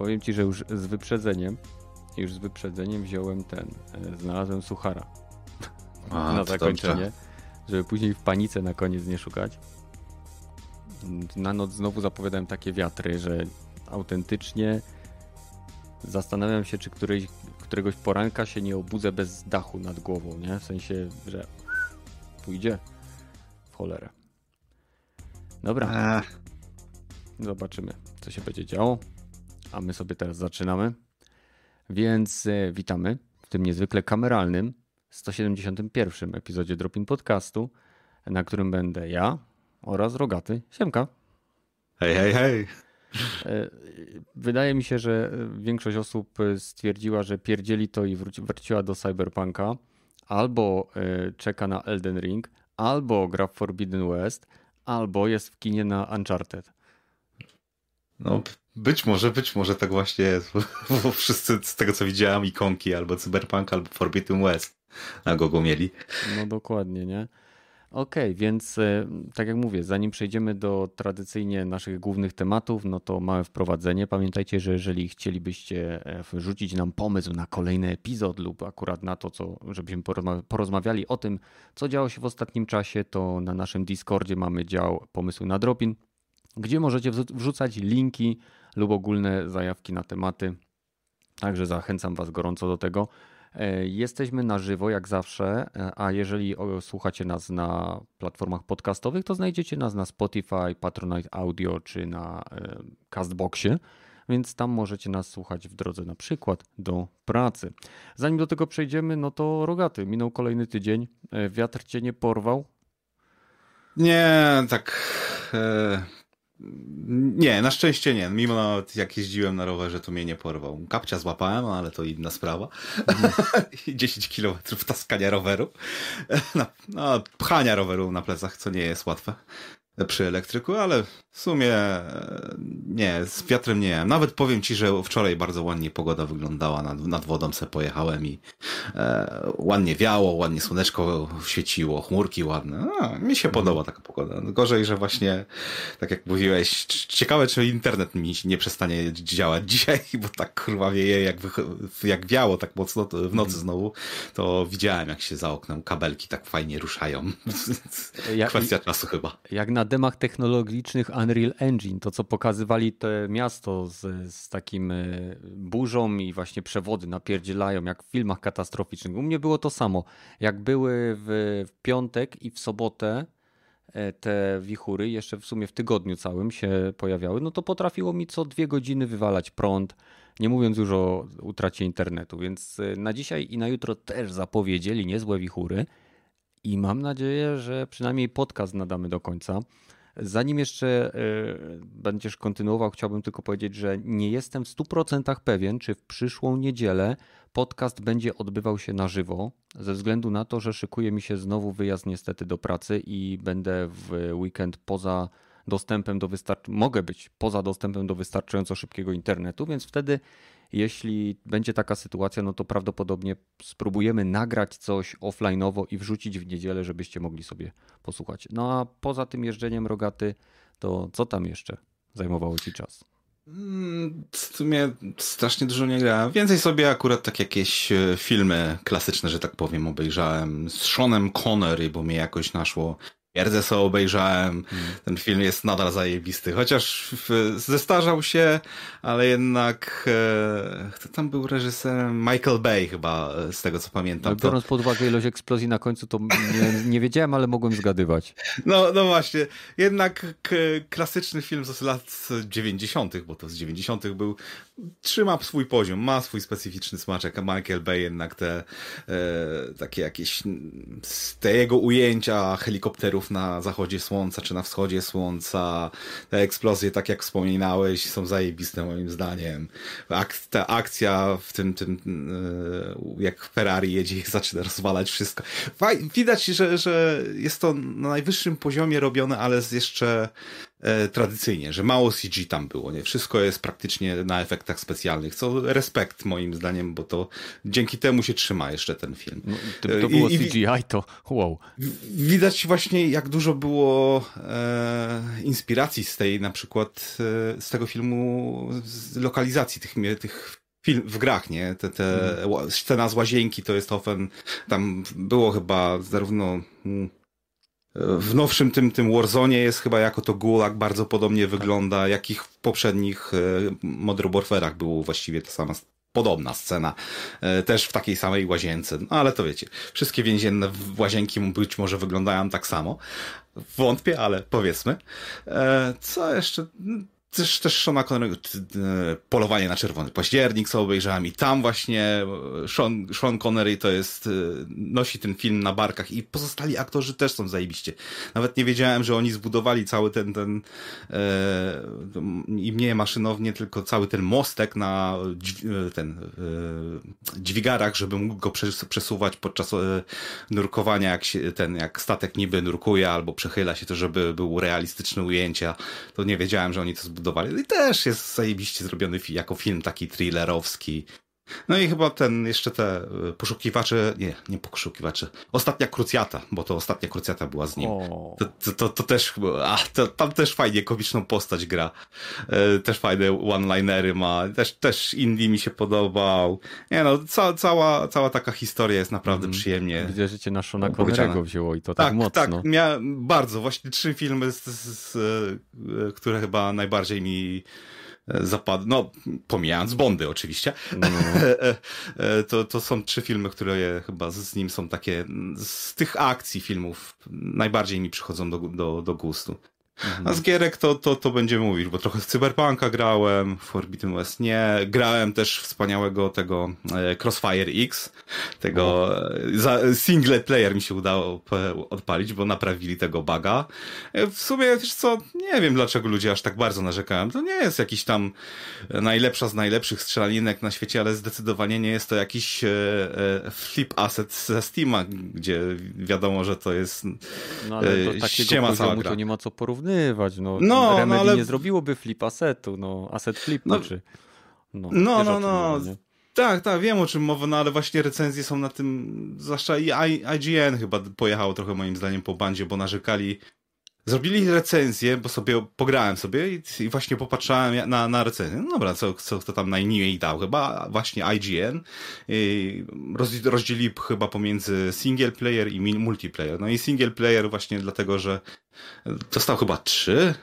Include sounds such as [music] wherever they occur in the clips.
powiem ci, że już z wyprzedzeniem, już z wyprzedzeniem wziąłem ten, e, znalazłem suchara A, [laughs] na zakończenie, dobrze. żeby później w panice na koniec nie szukać. Na noc znowu zapowiadałem takie wiatry, że autentycznie zastanawiam się, czy któryś, któregoś poranka się nie obudzę bez dachu nad głową, nie? W sensie, że pójdzie w cholerę. Dobra. Zobaczymy, co się będzie działo. A my sobie teraz zaczynamy. Więc e, witamy w tym niezwykle kameralnym 171 epizodzie Dropin Podcastu, na którym będę ja oraz Rogaty. Siemka. hej, hej, hej. E, Wydaje mi się, że większość osób e, stwierdziła, że pierdzieli to i wróci, wróciła do Cyberpunka, albo e, czeka na Elden Ring, albo gra w Forbidden West, albo jest w kinie na Uncharted. No, być może, być może tak właśnie jest, bo, wszyscy z tego co widziałem ikonki albo Cyberpunk, albo Forbidden West na gogo mieli. No dokładnie, nie? Okej, więc e, tak jak mówię, zanim przejdziemy do tradycyjnie naszych głównych tematów, no to małe wprowadzenie. Pamiętajcie, że jeżeli chcielibyście e, wrzucić nam pomysł na kolejny epizod lub akurat na to, co, żebyśmy porozma- porozmawiali o tym, co działo się w ostatnim czasie, to na naszym Discordzie mamy dział pomysły na dropin, gdzie możecie wrzu- wrzucać linki lub ogólne zajawki na tematy. Także zachęcam Was gorąco do tego. E, Jesteśmy na żywo, jak zawsze, e, a jeżeli słuchacie nas na platformach podcastowych, to znajdziecie nas na Spotify, Patronite Audio czy na e, Castboxie, więc tam możecie nas słuchać w drodze na przykład do pracy. Zanim do tego przejdziemy, no to rogaty, minął kolejny tydzień, wiatr cię nie porwał, Nie, tak. Nie, na szczęście nie. Mimo nawet jak jeździłem na rowerze, to mnie nie porwał. Kapcia złapałem, ale to inna sprawa. I 10 km taskania roweru. [laughs] No, no, pchania roweru na plecach, co nie jest łatwe przy elektryku, ale w sumie e, nie, z wiatrem nie. Nawet powiem ci, że wczoraj bardzo ładnie pogoda wyglądała, nad, nad wodą se pojechałem i e, ładnie wiało, ładnie słoneczko świeciło, chmurki ładne. A, mi się podoba taka pogoda. Gorzej, że właśnie, tak jak mówiłeś, ciekawe, czy internet mi nie przestanie działać [laughs] dzisiaj, bo tak kurwa wieje, jak, jak wiało tak mocno to w nocy znowu, to widziałem, jak się za oknem kabelki tak fajnie ruszają. [laughs] Ja- Kwestia czasu chyba. Jak na demach technologicznych Unreal Engine, to co pokazywali te miasto z, z takim e, burzą i właśnie przewody napierdzielają, jak w filmach katastroficznych. U mnie było to samo. Jak były w, w piątek i w sobotę e, te wichury, jeszcze w sumie w tygodniu całym się pojawiały, no to potrafiło mi co dwie godziny wywalać prąd, nie mówiąc już o utracie internetu. Więc e, na dzisiaj i na jutro też zapowiedzieli niezłe wichury. I mam nadzieję, że przynajmniej podcast nadamy do końca. Zanim jeszcze y, będziesz kontynuował, chciałbym tylko powiedzieć, że nie jestem w 100% pewien, czy w przyszłą niedzielę podcast będzie odbywał się na żywo, ze względu na to, że szykuje mi się znowu wyjazd niestety do pracy i będę w weekend poza dostępem do wystarcz... mogę być poza dostępem do wystarczająco szybkiego internetu, więc wtedy jeśli będzie taka sytuacja, no to prawdopodobnie spróbujemy nagrać coś offline'owo i wrzucić w niedzielę, żebyście mogli sobie posłuchać. No a poza tym jeżdżeniem rogaty, to co tam jeszcze zajmowało ci czas? Mm, W sumie strasznie dużo nie grałem. Więcej sobie akurat tak jakieś e, filmy klasyczne, że tak powiem, obejrzałem. Z Seanem Connery, bo mnie jakoś naszło. Twierdzę sobie obejrzałem. Ten film jest nadal zajebisty. Chociaż w, zestarzał się, ale jednak e, kto tam był reżyserem? Michael Bay chyba, e, z tego co pamiętam. To, Biorąc pod uwagę ilość eksplozji na końcu, to nie, nie wiedziałem, ale mogłem zgadywać. No, no właśnie, jednak klasyczny film z lat 90., bo to z 90. był, trzyma swój poziom, ma swój specyficzny smaczek, a Michael Bay jednak te e, takie jakieś, mm, te jego ujęcia helikopterów na zachodzie słońca, czy na wschodzie słońca, te eksplozje, tak jak wspominałeś, są zajebiste moim zdaniem. Ak ta akcja w tym, tym e, jak Ferrari jedzie i zaczyna rozwalać wszystko. Faj- Widać, że, że jest to na najwyższym poziomie robione, ale z jeszcze e, tradycyjnie, że mało CG tam było, nie? Wszystko jest praktycznie na efektach specjalnych, co respekt moim zdaniem, bo to dzięki temu się trzyma jeszcze ten film. No, gdyby to było I, CGI, to wow. Widać właśnie, jak dużo było e, inspiracji z tej, na przykład e, z tego filmu, z lokalizacji tych, tych film w grach, nie? Te, te hmm. scena z łazienki to jest often, tam było chyba zarówno mm, w nowszym tym, tym Warzone jest chyba jako to Gulag bardzo podobnie wygląda, jak ich w poprzednich e, Modern Warfare'ach było właściwie ta sama podobna scena, e, też w takiej samej łazience. No ale to wiecie, wszystkie więzienne łazienki być może wyglądają tak samo. Wątpię, ale powiedzmy. E, co jeszcze? Też, też Shona Connery, Polowanie na Czerwony Październik co obejrzałem i tam właśnie Sean, Sean Connery to jest, e, nosi ten film na barkach i pozostali aktorzy też są zajebiście. Nawet nie wiedziałem, że oni zbudowali cały ten, ten e, i nie maszynownie, tylko cały ten mostek na e, ten e, dźwigarach, żeby mógł go przesuwać podczas e, nurkowania, jak się, ten, jak statek niby nurkuje albo przechyla się to, żeby był realistyczne ujęcia. To nie wiedziałem, że oni to zbudowali I też jest zajebiście zrobiony jako film taki thrillerowski. No i chyba ten, jeszcze te y, poszukiwacze, nie, nie poszukiwacze, ostatnia krucjata, bo to ostatnia krucjata była z nim. To, to, to, to, też, a, to, tam też fajnie komiczną postać gra. E, też fajne one-linery ma, też, też Indie mi się podobał. Nie no, ca, cała, cała taka historia jest naprawdę mm. przyjemnie. Że cię na Shona Connery'ego wzięło i to tak, tak mocno. Tak, miałem bardzo, właśnie trzy filmy, z, z, z, e, które chyba najbardziej mi zapadł, no pomijając Bondy oczywiście, no. [laughs] to, to są trzy filmy, które chyba z nim są takie, z tych akcji filmów najbardziej mi przychodzą do, do, do gustu. Mhm. A z gierek to, to, to będziemy mówić, bo trochę w Cyberpunka grałem, w Forbidden West nie. Grałem też wspaniałego tego e, Crossfire X, tego e, za, single player mi się udało odpalić, bo naprawili tego buga. E, w sumie, wiesz co, nie wiem dlaczego ludzie aż tak bardzo narzekają. To nie jest jakiś tam najlepsza z najlepszych strzelaninek na świecie, ale zdecydowanie nie jest to jakiś flip asset ze Steama, gdzie wiadomo, że to jest no, ale do takiego poziomu to nie ma co porównywać porównywać. No, no, Remedy no ale... nie zrobiłoby flip assetu, no, asset flip, no, czy... No, no, no. no. tak, tak, wiem o czym mowa, no ale właśnie recenzje są na tym, zwłaszcza i IGN chyba pojechało trochę moim zdaniem po bandzie, bo narzekali Zrobili recenzję, bo sobie pograłem sobie i, i właśnie popatrzałem na, na recenzję. No dobra, co, co kto tam najmniej dał? Chyba właśnie IGN. Roz, rozdzielili chyba pomiędzy single player i multiplayer. No i single player właśnie dlatego, że dostał chyba trzy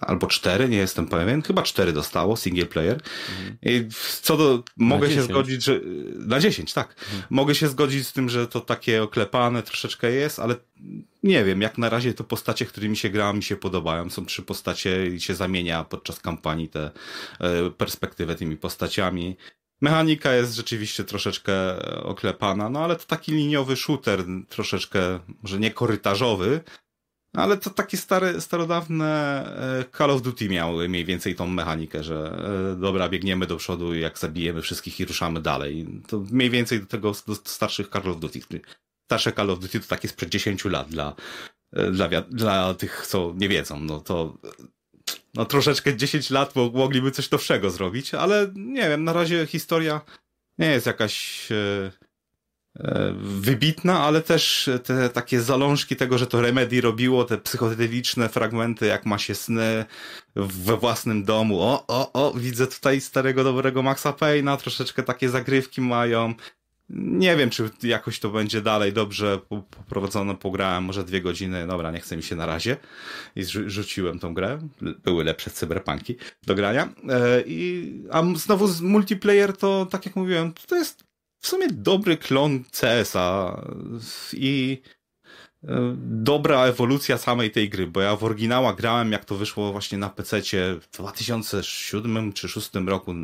albo cztery, nie jestem pewien. Chyba cztery dostało single player. Mhm. I co do, mogę się zgodzić, że na dziesięć, tak. Mhm. Mogę się zgodzić z tym, że to takie oklepane troszeczkę jest, ale nie wiem, jak na razie to postacie, którymi się gra, mi się podobają. Są trzy postacie i się zamienia podczas kampanii te e, perspektywę tymi postaciami. Mechanika jest rzeczywiście troszeczkę oklepana, no ale to taki liniowy shooter, troszeczkę, może nie korytarzowy, ale to takie stare, starodawne e, Call of Duty miały mniej więcej tą mechanikę, że e, dobra, biegniemy do przodu jak zabijemy wszystkich i ruszamy dalej. To mniej więcej do tego do starszych Call of Duty, starsze Call of Duty to takie sprzed 10 lat dla, e, dla, dla tych, co nie wiedzą. No to no troszeczkę 10 lat mogliby coś nowszego zrobić, ale nie wiem, na razie historia nie jest jakaś wybitna, ale też te takie zalążki tego, że to Remedy robiło, te psychodeliczne fragmenty, jak ma się sny we własnym domu. O, o, o, widzę tutaj starego, dobrego Maxa Payne'a, troszeczkę takie zagrywki mają. Nie wiem, czy jakoś to będzie dalej dobrze poprowadzone. Pograłem może dwie godziny. Dobra, nie chce mi się na razie. I rzuciłem tą grę. Były lepsze cyberpunki do grania. E, I, a znowu multiplayer to, tak jak mówiłem, to jest w sumie dobry klon CS-a. I dobra ewolucja samej tej gry, bo ja w oryginała grałem, jak to wyszło właśnie na PC w 2007 czy 2006 roku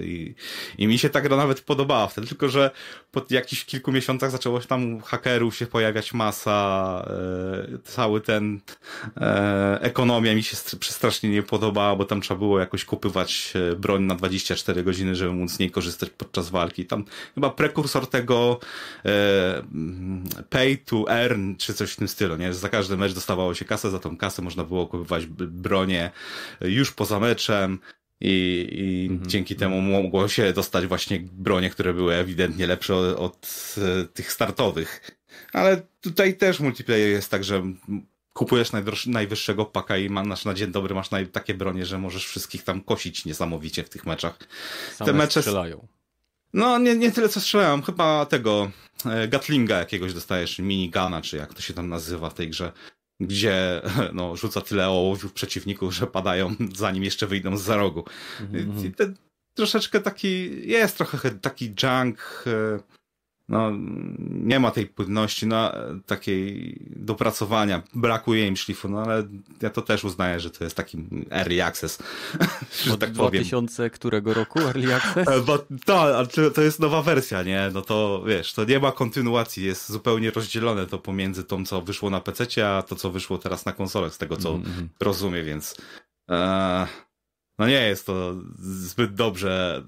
i, i mi się ta gra nawet podobała wtedy, tylko że po jakichś kilku miesiącach zaczęło się tam hakerów się pojawiać masa, e, cały ten e, ekonomia mi się strasznie nie podobała, bo tam trzeba było jakoś kupywać e, broń na 24 godziny, żeby móc z niej korzystać podczas walki. Tam chyba prekursor tego e, pay to earn, czy coś w tym stylu, nie? Za każdy mecz dostawało się kasę, za tą kasę można było kupować bronię już poza meczem i, i mhm. dzięki temu mogło się dostać właśnie bronie, które były ewidentnie lepsze od, od e, tych startowych. Ale tutaj też multiplayer jest tak, że kupujesz najwyższego paka i masz na dzień dobry masz takie bronie, że możesz wszystkich tam kosić niesamowicie w tych meczach. Same Te mecze strzelają. No, nie, nie tyle co strzelają, chyba tego e, Gatlinga jakiegoś dostajesz, minigana, czy jak to się tam nazywa w tej grze, gdzie [laughs] no, rzuca tyle ołowiów przeciwników, że padają [laughs] zanim jeszcze wyjdą z za rogu. Mm -hmm. troszeczkę taki, jest trochę taki junk, e, no, nie ma tej płynności, no, takiej dopracowania, brakuje im szlifu, no ale ja to też uznaję, że to jest taki early access, [laughs] że Od tak 2000 powiem. którego roku early access? E, bo, to, to jest nowa wersja, nie? No to wiesz, to nie ma kontynuacji, jest zupełnie rozdzielone to pomiędzy tą, co wyszło na PC, a to, co wyszło teraz na konsolach, z tego co mm -hmm. rozumiem, więc... E, no nie jest to zbyt dobrze,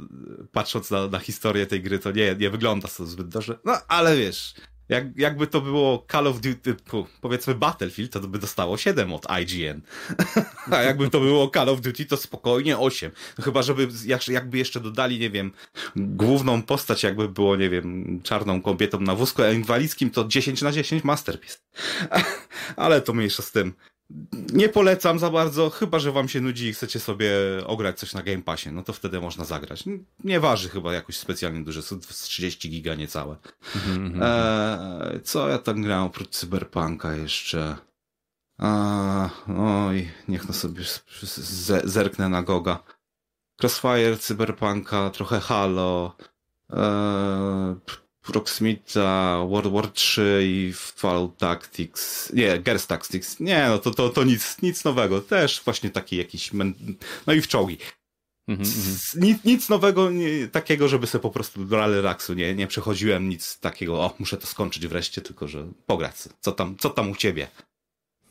patrząc na, na historię tej gry, to nie, nie wygląda to zbyt dobrze. No ale wiesz, jak, jakby to było Call of Duty, powiedzmy Battlefield, to by dostało 7 od IGN. [laughs] A jakby to było Call of Duty, to spokojnie 8. No chyba, żeby jakby jeszcze dodali, nie wiem, główną postać, jakby było, nie wiem, czarną kobietą na wózku inwalidzkim, to 10 na 10 masterpiece. [laughs] Ale to mniejsza z tym. Nie polecam za bardzo, chyba że wam się nudzi i chcecie sobie ograć coś na Game Passie, no to wtedy można zagrać. Nie waży chyba jakoś specjalnie duże, z 30 giga niecałe. Mm-hmm. Co ja tam grałem oprócz Cyberpunka jeszcze? A, oj, niech no sobie zerknę na Goga. Crossfire, Cyberpunka, trochę Halo, e, Proxmita, World War 3 i Fallout Tactics, nie, Gers Tactics, nie, no to, to, to nic, nic nowego, też właśnie taki jakiś, no i w czołgi. Mm -hmm. nic, nic nowego nie, takiego, żeby sobie po prostu do relaksu nie, nie przechodziłem, nic takiego, o, muszę to skończyć wreszcie, tylko że pograć. Co tam, co tam u ciebie?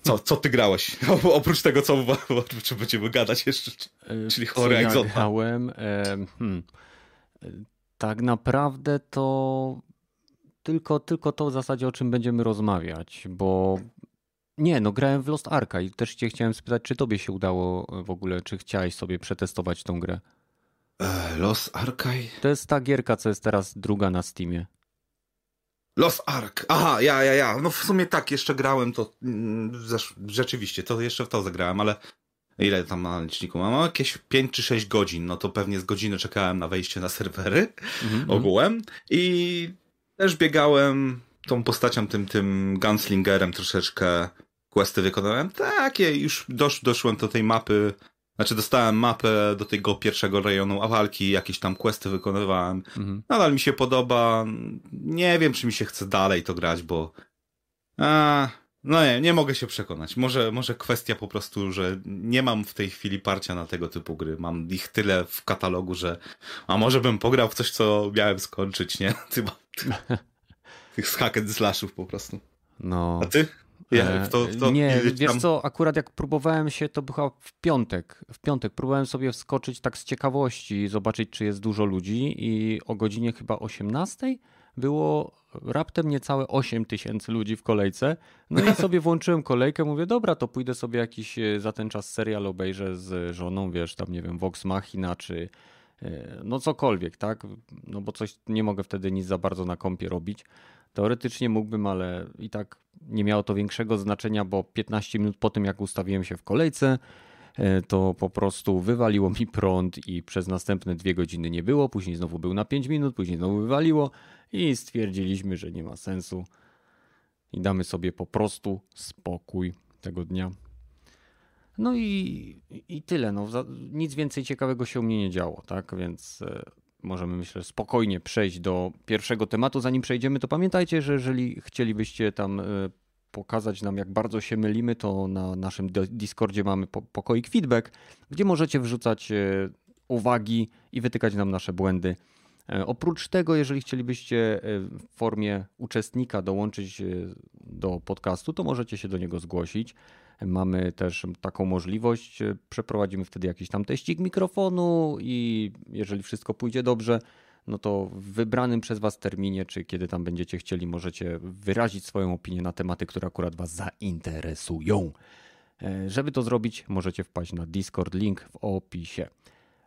Co, co ty grałeś? [laughs] O, oprócz tego, co, [laughs] czy będziemy gadać jeszcze, e, czyli chory ja grałem, e, hmm, tak naprawdę to tylko, tylko to w zasadzie o czym będziemy rozmawiać, bo nie, no grałem w Lost Arka i też cię chciałem spytać, czy tobie się udało w ogóle, czy chciałeś sobie przetestować tą grę? E, Lost Arkai? To jest ta gierka, co jest teraz druga na Steamie. Lost Ark. Aha, ja, ja, ja. No w sumie tak, jeszcze grałem to. Mm, rzeczywiście, to jeszcze w to zagrałem, ale ile tam na liczniku mam? Jakieś 5 czy 6 godzin. No to pewnie z godziny czekałem na wejście na serwery mm -hmm. [laughs] ogółem. I też biegałem tą postacią, tym, tym gunslingerem troszeczkę questy wykonałem. Takie, już dosz, doszłem do tej mapy, znaczy dostałem mapę do tego pierwszego rejonu walki, jakieś tam questy wykonywałem. Mhm. Nadal mi się podoba. Nie wiem, czy mi się chce dalej to grać, bo a, no nie, nie mogę się przekonać. Może, może kwestia po prostu, że nie mam w tej chwili parcia na tego typu gry. Mam ich tyle w katalogu, że a może bym pograł w coś, co miałem skończyć, nie? [laughs] Chyba [laughs] tych hack and slashów po prostu. No. A ty? Ja, to, to nie, wiesz tam... co, akurat jak próbowałem się, to była w piątek. W piątek próbowałem sobie wskoczyć tak z ciekawości, zobaczyć, czy jest dużo ludzi i o godzinie chyba 18 było raptem niecałe 8 tysięcy ludzi w kolejce. No i sobie włączyłem kolejkę, mówię, dobra, to pójdę sobie jakiś e, za ten czas serial obejrzę z żoną, wiesz, tam nie wiem, Vox Machina, czy e, no cokolwiek, tak? No bo coś nie mogę wtedy nic za bardzo na kompie robić. Teoretycznie mógłbym, ale i tak nie miało to większego znaczenia, bo 15 minut po tym, jak ustawiłem się w kolejce, to po prostu wywaliło mi prąd i przez następne dwie godziny nie było. Później znowu był na 5 minut, później znowu wywaliło i stwierdziliśmy, że nie ma sensu i damy sobie po prostu spokój tego dnia. No i, i tyle. No, nic więcej ciekawego się u mnie nie działo, tak? Więc e, możemy, myślę, spokojnie przejść do pierwszego tematu. Zanim przejdziemy, to pamiętajcie, że jeżeli chcielibyście tam e, pokazać nam, jak bardzo się mylimy, to na naszym Discordzie mamy pokoik feedback, gdzie możecie wrzucać e, uwagi i wytykać nam nasze błędy. E, oprócz tego, jeżeli chcielibyście w formie uczestnika dołączyć do podcastu, to możecie się do niego zgłosić. Mamy też taką możliwość. Przeprowadzimy wtedy jakiś tam teścik mikrofonu i jeżeli wszystko pójdzie dobrze, no to w wybranym przez Was terminie, czy kiedy tam będziecie chcieli, możecie wyrazić swoją opinię na tematy, które akurat Was zainteresują. E, żeby to zrobić, możecie wpaść na Discord, link w opisie.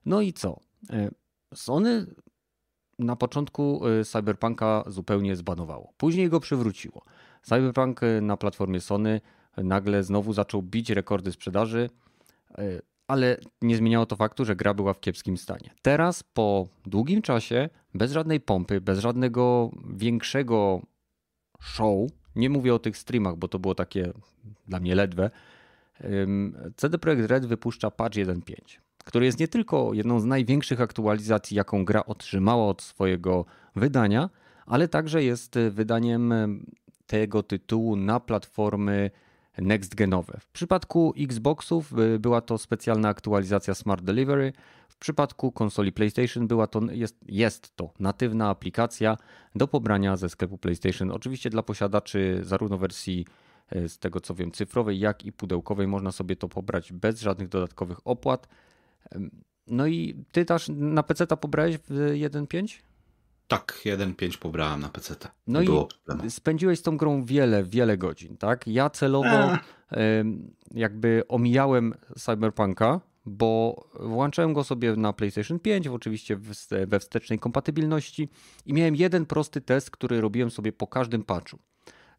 No i co? E, Sony na początku e, Cyberpunka zupełnie zbanowało. Później go przywróciło. Cyberpunk na platformie Sony nagle znowu zaczął bić rekordy sprzedaży ale nie zmieniało to faktu, że gra była w kiepskim stanie. Teraz, po długim czasie, bez żadnej pompy, bez żadnego większego show, nie mówię o tych streamach, bo to było takie dla mnie ledwe, CD Projekt Red wypuszcza patch 1.5, który jest nie tylko jedną z największych aktualizacji, jaką gra otrzymała od swojego wydania, ale także jest wydaniem tego tytułu na platformy next genowe. W przypadku Xboxów y, była to specjalna aktualizacja Smart Delivery. W przypadku konsoli PlayStation była to, jest, jest to natywna aplikacja do pobrania ze sklepu PlayStation. Oczywiście dla posiadaczy zarówno wersji y, z tego co wiem cyfrowej, jak i pudełkowej można sobie to pobrać bez żadnych dodatkowych opłat. No i ty też na PC ta pobrałeś w 1.5? Tak, 1.5 pobrałem na PC. No i spędziłeś z tą grą wiele, wiele godzin, tak? Ja celowo jakby omijałem Cyberpunka, bo włączałem go sobie na PlayStation 5, oczywiście we wstecznej kompatybilności i miałem jeden prosty test, który robiłem sobie po każdym patchu.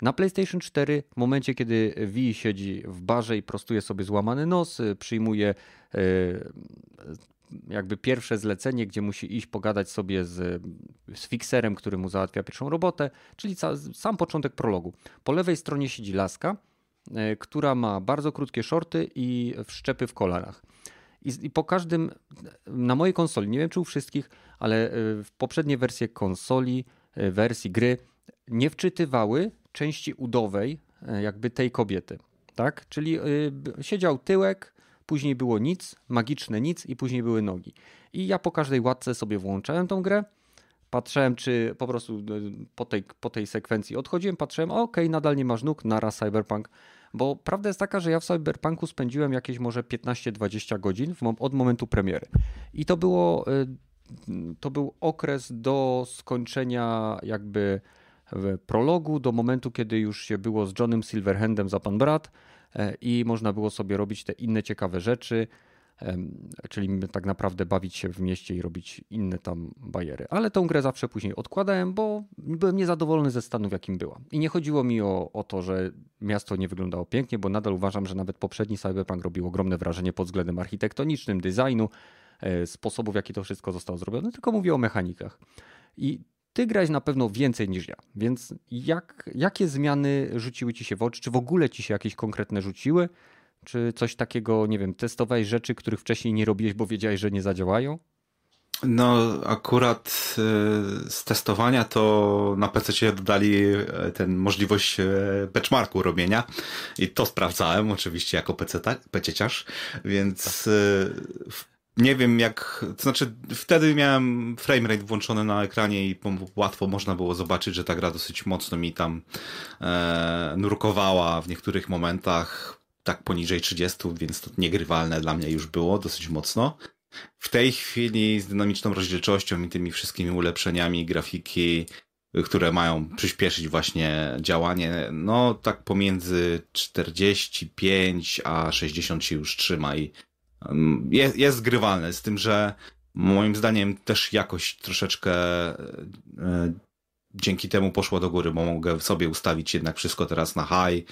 Na PlayStation 4, w momencie kiedy Wii siedzi w barze i prostuje sobie złamany nos, przyjmuje e, jakby pierwsze zlecenie, gdzie musi iść pogadać sobie z, z fikserem, który mu załatwia pierwszą robotę, czyli ca, sam początek prologu. Po lewej stronie siedzi laska, e, która ma bardzo krótkie shorty i wszczepy w kolanach. I, po każdym, na mojej konsoli, nie wiem czy u wszystkich, ale e, w poprzednie wersje konsoli, e, wersji gry nie wczytywały części udowej jakby tej kobiety. Tak? Czyli siedział tyłek, później było nic, magiczne nic i później były nogi. I ja po każdej łatce sobie włączałem tą grę, patrzyłem, czy po prostu e, po tej, po tej sekwencji odchodziłem, patrzyłem, ok, nadal nie masz nóg, naraz Cyberpunk. Bo prawda jest taka, że ja w Cyberpunku spędziłem jakieś może 15-20 godzin od momentu premiery. I to było, e, to był okres do skończenia jakby prologu, do momentu, kiedy już się było z Johnem Silverhandem za pan brat i można było sobie robić te inne ciekawe rzeczy, czyli tak naprawdę bawić się w mieście i robić inne tam bajery. Ale tą grę zawsze później odkładałem, bo byłem niezadowolony ze stanu, w jakim była. I nie chodziło mi o, o to, że miasto nie wyglądało pięknie, bo nadal uważam, że nawet poprzedni Cyberpunk robił ogromne wrażenie pod względem architektonicznym, designu, e, sposobu, w jaki to wszystko zostało zrobione, tylko mówię o mechanikach. I ty grałeś na pewno więcej niż ja, więc jak, jakie zmiany rzuciły ci się w oczy? Czy w ogóle ci się jakieś konkretne rzuciły? Czy coś takiego, nie wiem, testowałeś rzeczy, których wcześniej nie robiłeś, bo wiedziałeś, że nie zadziałają? No, akurat y, z testowania to na PC dodali y, ten możliwość y, benchmarku robienia i to sprawdzałem oczywiście jako PC, PC-ciarz, więc w nie wiem jak, to znaczy wtedy miałem framerate włączony na ekranie i łatwo można było zobaczyć, że ta gra dosyć mocno mi tam e, nurkowała w niektórych momentach, tak poniżej 30, więc to niegrywalne dla mnie już było dosyć mocno. W tej chwili z dynamiczną rozdzielczością i tymi wszystkimi ulepszeniami grafiki, które mają przyspieszyć właśnie działanie, no tak pomiędzy 45 a 60 się już trzyma i jest, jest grywalne, z tym, że moim zdaniem też jakość troszeczkę e, dzięki temu poszła do góry, bo mogę sobie ustawić jednak wszystko teraz na high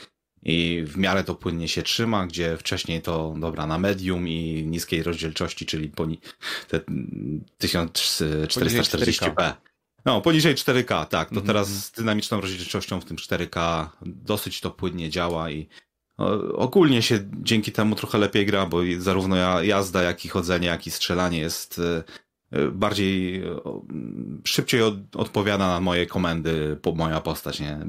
i w miarę to płynnie się trzyma, gdzie wcześniej to dobra na medium i niskiej rozdzielczości, czyli poni te 1440p. No, poniżej 4K, tak. To mm -hmm. teraz z dynamiczną rozdzielczością w tym 4K dosyć to płynnie działa i ogólnie się dzięki temu trochę lepiej gra, bo zarówno jazda, jak i chodzenie, jak i strzelanie jest e, bardziej szybciej od, odpowiada na moje komendy po moja postać, nie?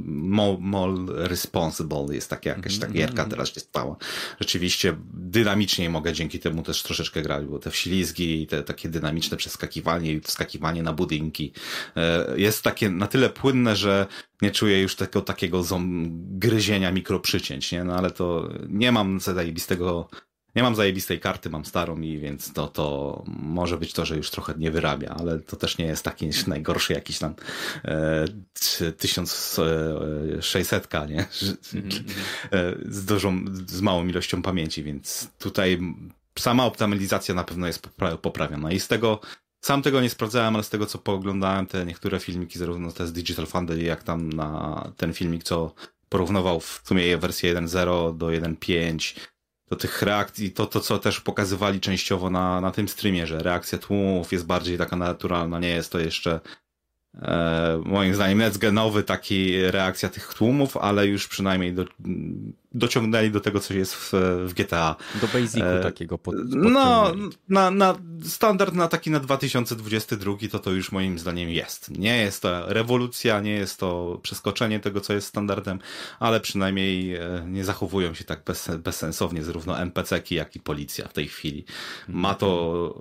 More responsible jest taka jakaś mm -hmm. gierka teraz się stała. Rzeczywiście dynamiczniej mogę dzięki temu też troszeczkę grać, bo te wślizgi i te takie dynamiczne przeskakiwanie i wskakiwanie na budynki e, jest takie na tyle płynne, że nie czuję już tego takiego gryzienia mikroprzycięć, nie? No ale to nie mam zajebistego nie mam zajebistej karty, mam starą i więc to, to może być to, że już trochę nie wyrabia, ale to też nie jest taki [laughs] najgorszy jakiś tam e, 1600, nie? [laughs] E, z dużą, z małą ilością pamięci, więc tutaj sama optymalizacja na pewno jest poprawiona i z tego sam tego nie sprawdzałem, ale z tego co pooglądałem te niektóre filmiki, zarówno te z Digital Foundry, jak tam na ten filmik, co porównywał w sumie wersję 1.0 do 1.5, do tych reakcji, to, to co też pokazywali częściowo na, na tym streamie, że reakcja tłumów jest bardziej taka naturalna, nie jest to jeszcze e, moim zdaniem netzgenowy taki reakcja tych tłumów, ale już przynajmniej do, dociągnęli do tego, co jest w, w GTA. Do basicu e, takiego pod, No, na, na standard na taki na 2022 to to już moim zdaniem jest. Nie jest to rewolucja, nie jest to przeskoczenie tego, co jest standardem, ale przynajmniej e, nie zachowują się tak bez, bezsensownie zarówno NPC-ki, jak i policja w tej chwili. Ma to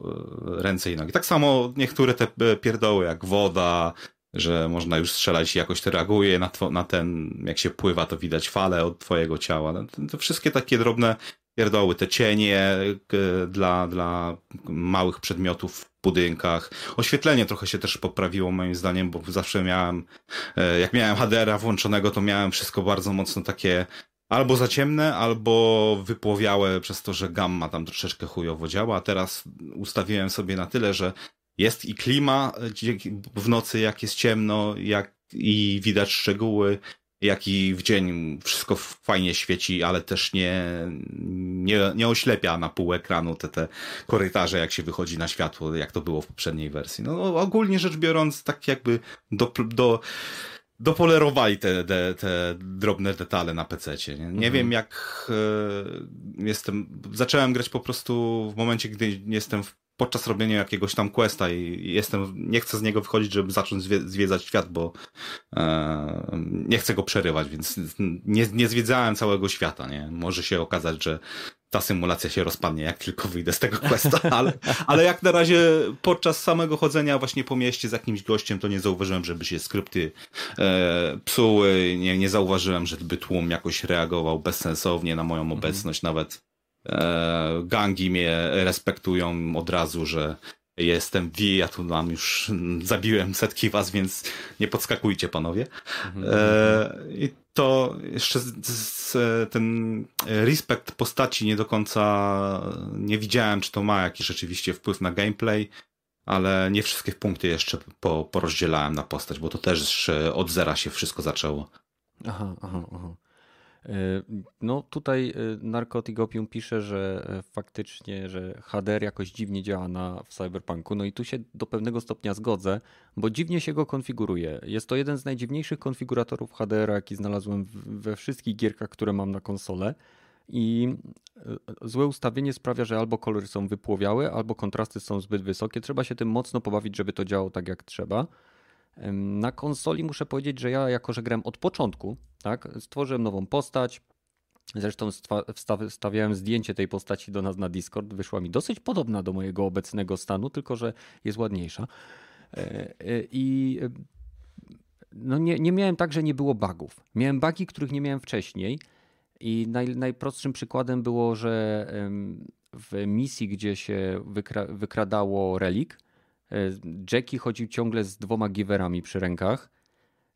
e, ręce i nogi. Tak samo niektóre te e, pierdoły, jak woda, że można już strzelać i jakoś to reaguje na, to, na ten, jak się pływa, to widać fale od twojego ciała. No, to, wszystkie takie drobne pierdoły, te cienie dla, dla małych przedmiotów w budynkach. Oświetlenie trochę się też poprawiło moim zdaniem, bo zawsze miałem, e, jak miałem HDR-a włączonego, to miałem wszystko bardzo mocno takie albo za ciemne, albo wypłowiałe przez to, że gamma tam troszeczkę chujowo działa, a teraz ustawiłem sobie na tyle, że jest i klima w nocy, jak jest ciemno, jak i widać szczegóły, jak i w dzień wszystko fajnie świeci, ale też nie, nie, nie oślepia na pół ekranu te, te korytarze, jak się wychodzi na światło, jak to było w poprzedniej wersji. No ogólnie rzecz biorąc, tak jakby do, do, dopolerowali te, te, te drobne detale na PC. Nie, nie mhm. wiem jak e, jestem. Zacząłem grać po prostu w momencie, gdy jestem w podczas robienia jakiegoś tam questa i jestem, nie chcę z niego wychodzić, żeby zacząć zwiedzać świat, bo e, nie chcę go przerywać, więc nie, nie zwiedzałem całego świata, nie? Może się okazać, że ta symulacja się rozpadnie, jak tylko wyjdę z tego questa, [laughs] ale, ale jak na razie podczas samego chodzenia właśnie po mieście z jakimś gościem, to nie zauważyłem, żeby się skrypty e, psuły, nie, nie zauważyłem, żeby tłum jakoś reagował bezsensownie na moją mhm. obecność, nawet E, gangi mnie respektują od razu, że jestem V, ja tu nam już zabiłem setki was, więc nie podskakujcie panowie. Mhm. E, I to jeszcze z, z, ten respekt postaci nie do końca nie widziałem, czy to ma jakiś rzeczywiście wpływ na gameplay, ale nie wszystkie punkty jeszcze po, porozdzielałem na postać, bo to też od zera się wszystko zaczęło. Aha, aha, aha. E, no tutaj e, Narcotic Opium pisze, że e, faktycznie, że HDR jakoś dziwnie działa na, w Cyberpunku. No i tu się do pewnego stopnia zgodzę, bo dziwnie się go konfiguruje. Jest to jeden z najdziwniejszych konfiguratorów HDR, jaki znalazłem we wszystkich gierkach, które mam na konsolę. I złe ustawienie sprawia, że albo kolory są wypłowiałe, albo kontrasty są zbyt wysokie. Trzeba się tym mocno pobawić, żeby to działało tak jak trzeba. Na konsoli muszę powiedzieć, że ja jako, że grałem od początku, tak, stworzyłem nową postać, Zresztą wstawiałem zdjęcie tej postaci do nas na Discord. Wyszła mi dosyć podobna do mojego obecnego stanu, tylko że jest ładniejsza. E, e, I no nie, nie miałem tak, że nie było bugów. Miałem bugi, których nie miałem wcześniej. I naj, najprostszym przykładem było, że w misji, gdzie się wykra, wykradało relik, Jackie chodził ciągle z dwoma giverami przy rękach,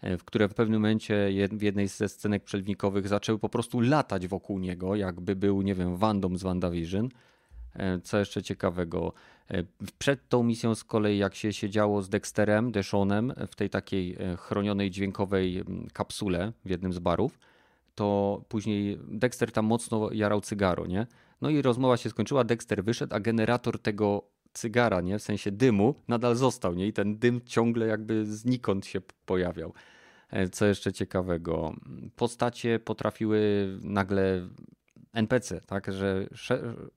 e, które w pewnym momencie w jednej ze scenek przelwnikowych zaczęły po prostu latać wokół niego, jakby był, nie wiem, Wandą z WandaVision. E, co jeszcze ciekawego, przed tą misją z kolei, jak się siedziało z Dexterem, Deshonem w tej takiej chronionej dźwiękowej kapsule w jednym z barów, to później Dexter tam mocno jarał cygaro, nie? No i rozmowa się skończyła, Dexter wyszedł, a generator tego cygara, nie? W sensie dymu nadal został, nie? I ten dym ciągle jakby znikąd się pojawiał. E, co jeszcze ciekawego? Postacie potrafiły nagle NPC, tak, że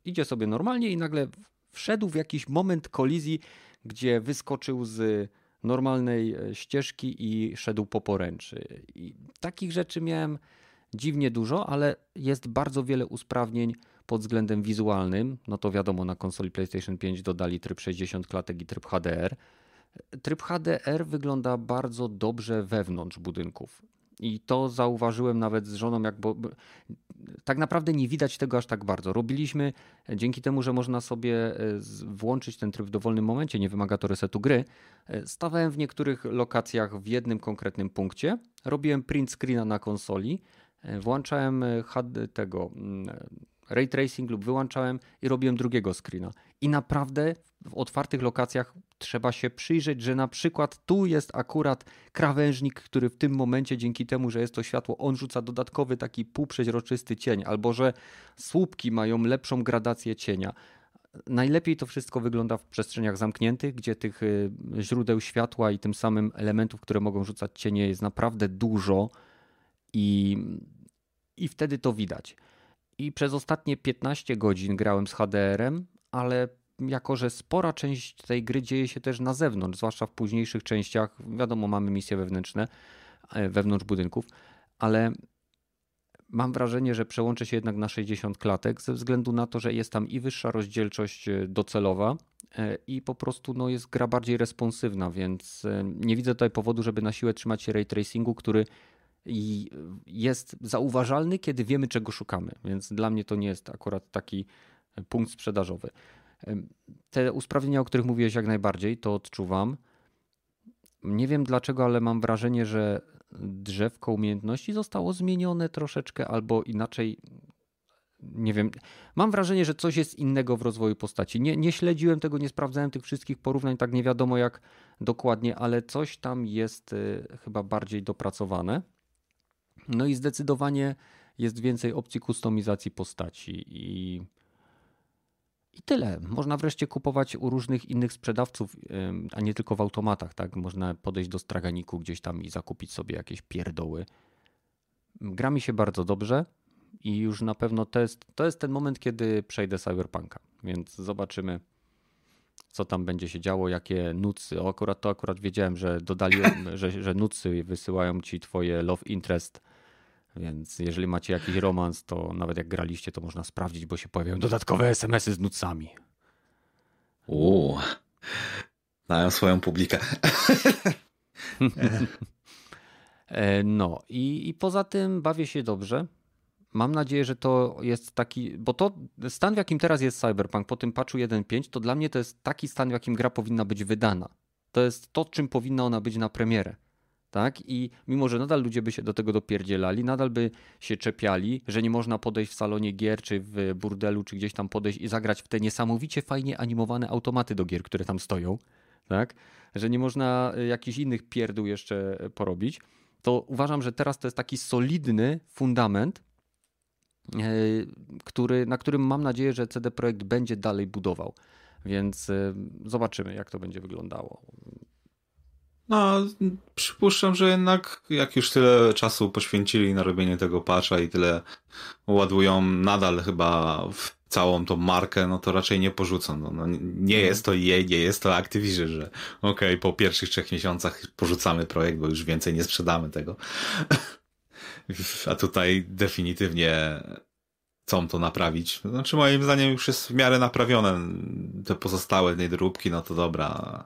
idzie sobie normalnie i nagle wszedł w jakiś moment kolizji, gdzie wyskoczył z normalnej e, ścieżki i szedł po poręczy. I takich rzeczy miałem dziwnie dużo, ale jest bardzo wiele usprawnień pod względem wizualnym, no to wiadomo, na konsoli PlayStation 5 dodali tryb 60 klatek i tryb HDR. Tryb HDR wygląda bardzo dobrze wewnątrz budynków. I to zauważyłem nawet z żoną, jak bo, tak naprawdę nie widać tego aż tak bardzo. Robiliśmy dzięki temu, że można sobie e, włączyć ten tryb w dowolnym momencie, nie wymaga to resetu gry. E, stawałem w niektórych lokacjach w jednym konkretnym punkcie, robiłem print screena na konsoli, e, włączałem tego mm, ray tracing lub wyłączałem i robiłem drugiego screena. I naprawdę w otwartych lokacjach trzeba się przyjrzeć, że na przykład tu jest akurat krawężnik, który w tym momencie dzięki temu, że jest to światło, on rzuca dodatkowy taki półprzeźroczysty cień, albo że słupki mają lepszą gradację cienia. Najlepiej to wszystko wygląda w przestrzeniach zamkniętych, gdzie tych y, źródeł światła i tym samym elementów, które mogą rzucać cienie jest naprawdę dużo i, i wtedy to widać. I przez ostatnie 15 godzin grałem z HDR-em, ale jako że spora część tej gry dzieje się też na zewnątrz, zwłaszcza w późniejszych częściach, wiadomo, mamy misje wewnętrzne, e, wewnątrz budynków, ale mam wrażenie, że przełączę się jednak na 60 klatek ze względu na to, że jest tam i wyższa rozdzielczość e, docelowa e, i po prostu no, jest gra bardziej responsywna, więc nie widzę tutaj powodu, żeby na siłę trzymać się ray tracingu, który jest zauważalny, kiedy wiemy, czego szukamy. Więc dla mnie to nie jest akurat taki punkt sprzedażowy. Te usprawnienia, o których mówiłeś jak najbardziej, to odczuwam. Nie wiem dlaczego, ale mam wrażenie, że drzewko umiejętności zostało zmienione troszeczkę albo inaczej. Nie wiem. Mam wrażenie, że coś jest innego w rozwoju postaci. Nie, nie śledziłem tego, nie sprawdzałem tych wszystkich porównań, tak nie wiadomo jak dokładnie, ale coś tam jest y, chyba bardziej dopracowane. No i zdecydowanie jest więcej opcji kustomizacji postaci i i tyle. Można wreszcie kupować u różnych innych sprzedawców, a nie tylko w automatach. Tak? Można podejść do straganiku gdzieś tam i zakupić sobie jakieś pierdoły. Gra mi się bardzo dobrze i już na pewno to jest, to jest ten moment, kiedy przejdę Cyberpunka. Więc zobaczymy, co tam będzie się działo, jakie nucy. O, akurat to akurat wiedziałem, że dodali, [laughs] że, że nucy wysyłają ci twoje love interest więc jeżeli macie jakiś romans, to nawet jak graliście, to można sprawdzić, bo się pojawiają dodatkowe SMS-y z nucami. Uuu, mają swoją publikę. [laughs] E, no i, i poza tym bawię się dobrze. Mam nadzieję, że to jest taki, bo to stan, w jakim teraz jest Cyberpunk po tym patchu 1.5, to dla mnie to jest taki stan, w jakim gra powinna być wydana. To jest to, czym powinna ona być na premierę tak? I mimo, że nadal ludzie by się do tego dopierdzielali, nadal by się czepiali, że nie można podejść w salonie gier, czy w burdelu, czy gdzieś tam podejść i zagrać w te niesamowicie fajnie animowane automaty do gier, które tam stoją, tak? Że nie można y, jakichś innych pierdół jeszcze porobić, to uważam, że teraz to jest taki solidny fundament, y, który, na którym mam nadzieję, że CD Projekt będzie dalej budował. Więc zobaczymy, jak to będzie wyglądało. No, przypuszczam, że jednak jak już tyle czasu poświęcili na robienie tego patcha i tyle ładują nadal chyba w całą tą markę, no to raczej nie porzucą. No, no nie jest to EA, nie jest to Activision, że okej, okay, po pierwszych trzech miesiącach porzucamy projekt, bo już więcej nie sprzedamy tego. [laughs] A tutaj definitywnie chcą to naprawić. Znaczy moim zdaniem już jest w miarę naprawione te pozostałe niedróbki, no to dobra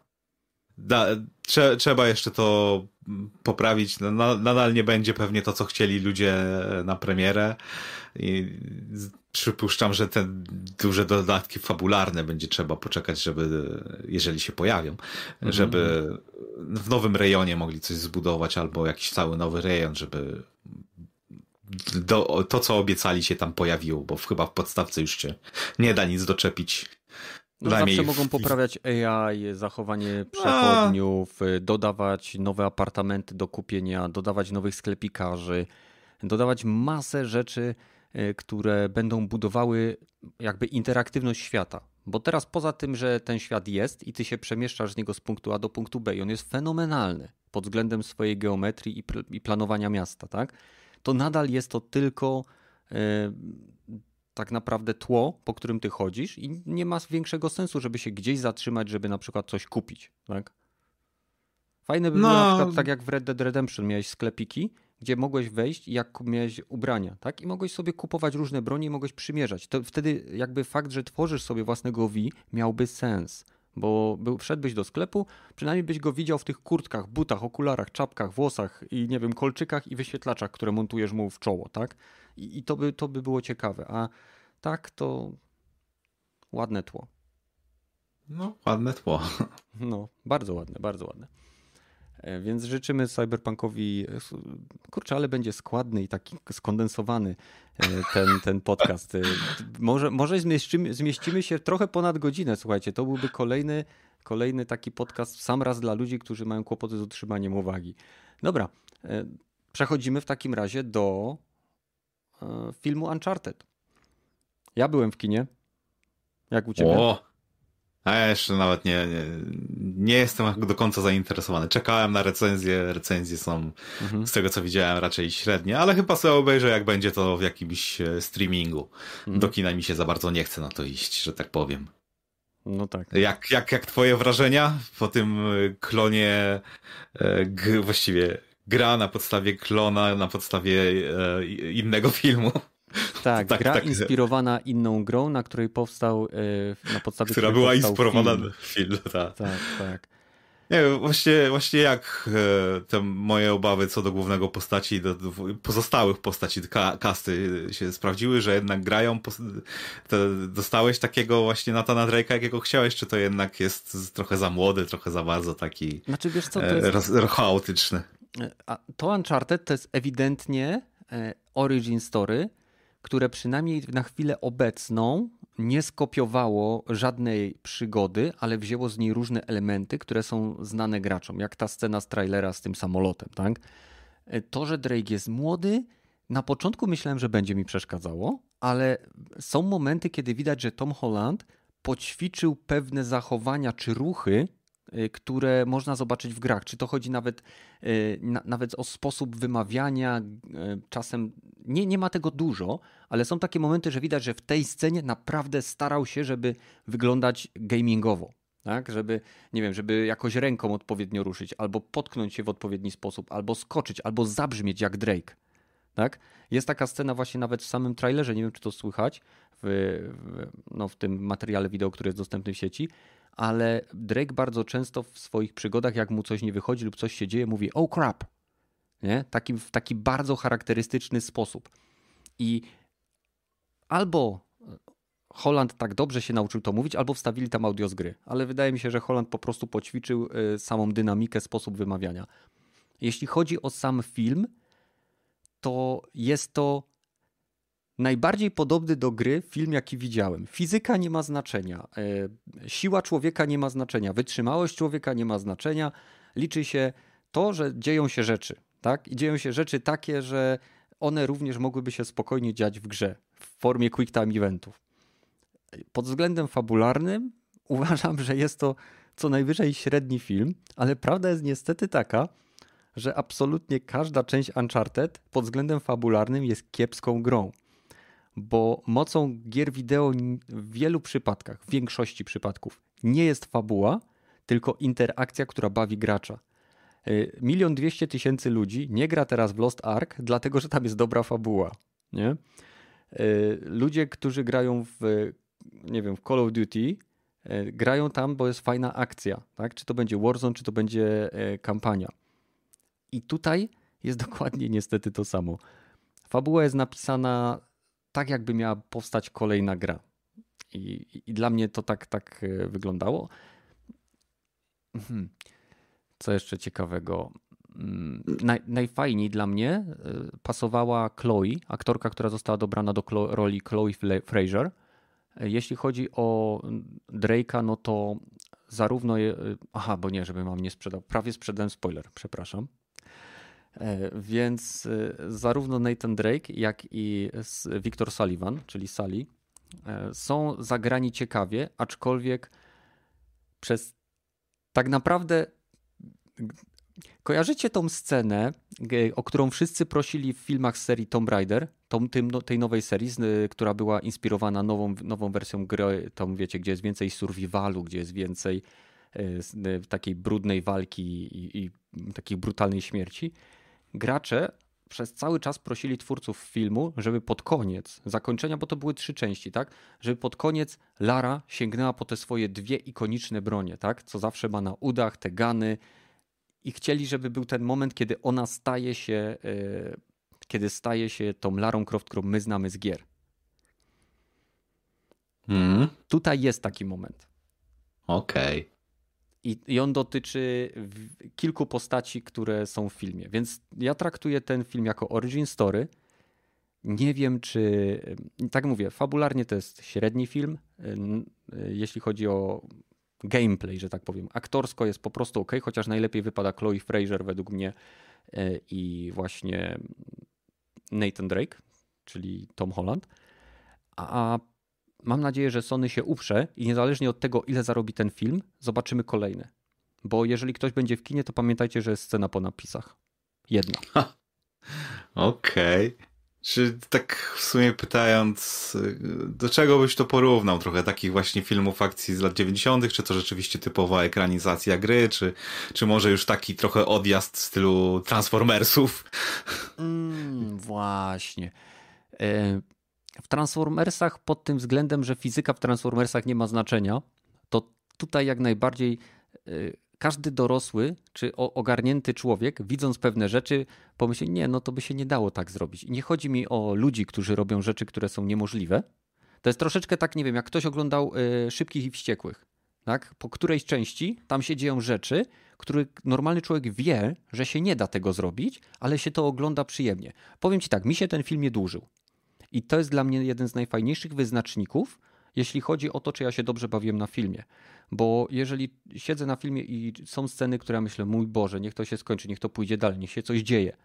da, trze, trzeba jeszcze to poprawić. No, nadal nie będzie pewnie to, co chcieli ludzie na premierę. I przypuszczam, że te duże dodatki fabularne będzie trzeba poczekać, żeby, jeżeli się pojawią, mhm. żeby w nowym rejonie mogli coś zbudować, albo jakiś cały nowy rejon, żeby do, to, co obiecali się tam pojawiło, bo chyba w podstawce już się nie da nic doczepić no zawsze mogą poprawiać AI, zachowanie przechodniów, A. dodawać nowe apartamenty do kupienia, dodawać nowych sklepikarzy, dodawać masę rzeczy, e, które będą budowały jakby interaktywność świata. Bo teraz poza tym, że ten świat jest i ty się przemieszczasz z niego z punktu A do punktu B i on jest fenomenalny pod względem swojej geometrii i, planowania miasta, tak? To nadal jest to tylko e, tak naprawdę tło, po którym ty chodzisz i nie ma większego sensu, żeby się gdzieś zatrzymać, żeby na przykład coś kupić, tak? Fajne by no. było na przykład tak jak w Red Dead Redemption miałeś sklepiki, gdzie mogłeś wejść i jak miałeś ubrania, tak? I mogłeś sobie kupować różne bronie i mogłeś przymierzać. To wtedy jakby fakt, że tworzysz sobie własnego V miałby sens, Bo był, wszedłbyś do sklepu, przynajmniej byś go widział w tych kurtkach, butach, okularach, czapkach, włosach i nie wiem, kolczykach i wyświetlaczach, które montujesz mu w czoło, tak? I, i to, by, to by było ciekawe. A tak to ładne tło. No, ładne tło. No, bardzo ładne, bardzo ładne. E, więc życzymy Cyberpunkowi, e, kurczę, ale będzie składny i taki skondensowany e, ten, ten podcast. Może, może zmieścimy, zmieścimy się trochę ponad godzinę, słuchajcie, to byłby kolejny, kolejny taki podcast sam raz dla ludzi, którzy mają kłopoty z utrzymaniem uwagi. Dobra, przechodzimy w takim razie do filmu Uncharted. Ja byłem w kinie. Jak u ciebie? O! A ja jeszcze nawet nie, nie, nie jestem do końca zainteresowany. Czekałem na recenzję, recenzje są mhm. z tego co widziałem raczej średnie, ale chyba sobie obejrzę jak będzie to w jakimś e, streamingu. Mhm. Do kina mi się za bardzo nie chce na to iść, że tak powiem. No tak. Jak, jak, jak twoje wrażenia po tym e, klonie, e, g, właściwie gra na podstawie klona, na podstawie e, innego [laughs] filmu? Tak, tak gra tak. inspirowana inną grą, na której powstał e, na podstawie Która była inspirowana film. [laughs] film tak. tak, tak. Nie, właśnie, właśnie jak e, te moje obawy co do głównego postaci, do, do pozostałych postaci, ka, kasty się sprawdziły, że jednak grają, dostałeś takiego właśnie Natana Drake'a, jakiego chciałeś, czy to jednak jest trochę za młody, trochę za bardzo taki znaczy, wiesz co, to e, jest... chaotyczny. To Uncharted to jest ewidentnie origin story, które przynajmniej na chwilę obecną nie skopiowało żadnej przygody, ale wzięło z niej różne elementy, które są znane graczom, jak ta scena z trailera z tym samolotem, tak? To, że Drake jest młody, na początku myślałem, że będzie mi przeszkadzało, ale są momenty, kiedy widać, że Tom Holland poćwiczył pewne zachowania czy ruchy, które można zobaczyć w grach. Czy to chodzi nawet, y, nawet o sposób wymawiania, y, czasem nie, nie ma tego dużo, ale są takie momenty, że widać, że w tej scenie naprawdę starał się, żeby wyglądać gamingowo. Tak, żeby, nie wiem, żeby jakoś ręką odpowiednio ruszyć, albo potknąć się w odpowiedni sposób, albo skoczyć, albo zabrzmieć jak Drake. Tak? Jest taka scena właśnie nawet w samym trailerze, nie wiem czy to słychać, w, w, no, w tym materiale wideo, który jest dostępny w sieci, ale Drake bardzo często w swoich przygodach, jak mu coś nie wychodzi lub coś się dzieje, mówi oh crap. Nie? Taki, w taki bardzo charakterystyczny sposób. I albo Holland tak dobrze się nauczył to mówić, albo wstawili tam audio z gry. Ale wydaje mi się, że Holland po prostu poćwiczył y, samą dynamikę, sposób wymawiania. Jeśli chodzi o sam film, to jest to najbardziej podobny do gry film, jaki widziałem. Fizyka nie ma znaczenia, e, siła człowieka nie ma znaczenia, wytrzymałość człowieka nie ma znaczenia. Liczy się to, że dzieją się rzeczy. Tak? I dzieją się rzeczy takie, że one również mogłyby się spokojnie dziać w grze w formie quick time eventów. Pod względem fabularnym [laughs] uważam, że jest to co najwyżej średni film, ale prawda jest niestety taka, że absolutnie każda część Uncharted pod względem fabularnym jest kiepską grą bo mocą gier wideo w wielu przypadkach, w większości przypadków, nie jest fabuła, tylko interakcja, która bawi gracza. Y, milion dwieście tysięcy ludzi nie gra teraz w Lost Ark, dlatego że tam jest dobra fabuła. Nie? Y, ludzie, którzy grają w, nie wiem, w Call of Duty, y, grają tam, bo jest fajna akcja. Tak? Czy to będzie Warzone, czy to będzie kampania. I tutaj jest dokładnie niestety to samo. Fabuła jest napisana tak, jakby miała powstać kolejna gra. I, i dla mnie to tak, tak e, wyglądało. Mhm. Co jeszcze ciekawego? Mm, naj, najfajniej dla mnie e, pasowała Chloe, aktorka, która została dobrana do roli Chloe Fraser. E, jeśli chodzi o Drake'a, no to zarówno. Je, aha, bo nie, żeby mam nie sprzedał. Prawie sprzedałem spoiler, przepraszam. E, więc e, zarówno Nathan Drake, jak i Victor Sullivan, czyli Sally, e, są zagrani ciekawie, aczkolwiek przez tak naprawdę kojarzycie tą scenę, o którą wszyscy prosili w filmach z serii Tomb Raider, tą, tym, no, tej nowej serii, która była inspirowana nową, nową wersją gry, tą wiecie, gdzie jest więcej survivalu, gdzie jest więcej takiej brudnej walki i, i takiej brutalnej śmierci gracze przez cały czas prosili twórców filmu, żeby pod koniec zakończenia, bo to były trzy części, tak? Żeby pod koniec Lara sięgnęła po te swoje dwie ikoniczne bronie, tak? Co zawsze ma na udach, te gany. I chcieli, żeby był ten moment, kiedy ona staje się, yy, kiedy staje się tą Larą Croft, którą my znamy z gier. Mm. Tutaj jest taki moment. Okej. Okay. I, I on dotyczy kilku postaci, które są w filmie. Więc ja traktuję ten film jako origin story. Nie wiem, czy. Tak mówię, fabularnie to jest średni film. Jeśli chodzi o gameplay, że tak powiem. Aktorsko jest po prostu ok, chociaż najlepiej wypada Chloe Fraser według mnie e, i właśnie Nathan Drake, czyli Tom Holland. A mam nadzieję, że Sony się uprze i niezależnie od tego, ile zarobi ten film, zobaczymy kolejny. Bo jeżeli ktoś będzie w kinie, to pamiętajcie, że jest scena po napisach. Jedna. [laughs] Okej. Okay. Czy tak w sumie pytając, do czego byś to porównał? Trochę takich właśnie filmów akcji z lat 90., czy to rzeczywiście typowa ekranizacja gry, czy, czy może już taki trochę odjazd w stylu Transformersów? Mm, właśnie. E, w Transformersach pod tym względem, że fizyka w Transformersach nie ma znaczenia, to tutaj jak najbardziej y, każdy dorosły czy ogarnięty człowiek, widząc pewne rzeczy, pomyśli, nie, no to by się nie dało tak zrobić. I nie chodzi mi o ludzi, którzy robią rzeczy, które są niemożliwe. To jest troszeczkę tak, nie wiem, jak ktoś oglądał y, Szybkich i Wściekłych. Tak? Po którejś części tam się dzieją rzeczy, które normalny człowiek wie, że się nie da tego zrobić, ale się to ogląda przyjemnie. Powiem ci tak, mi się ten film nie dłużył. I to jest dla mnie jeden z najfajniejszych wyznaczników, jeśli chodzi o to, czy ja się dobrze bawiłem na filmie. Bo jeżeli siedzę na filmie i są sceny, które ja myślę, mój Boże, niech to się skończy, niech to pójdzie dalej, niech się coś dzieje,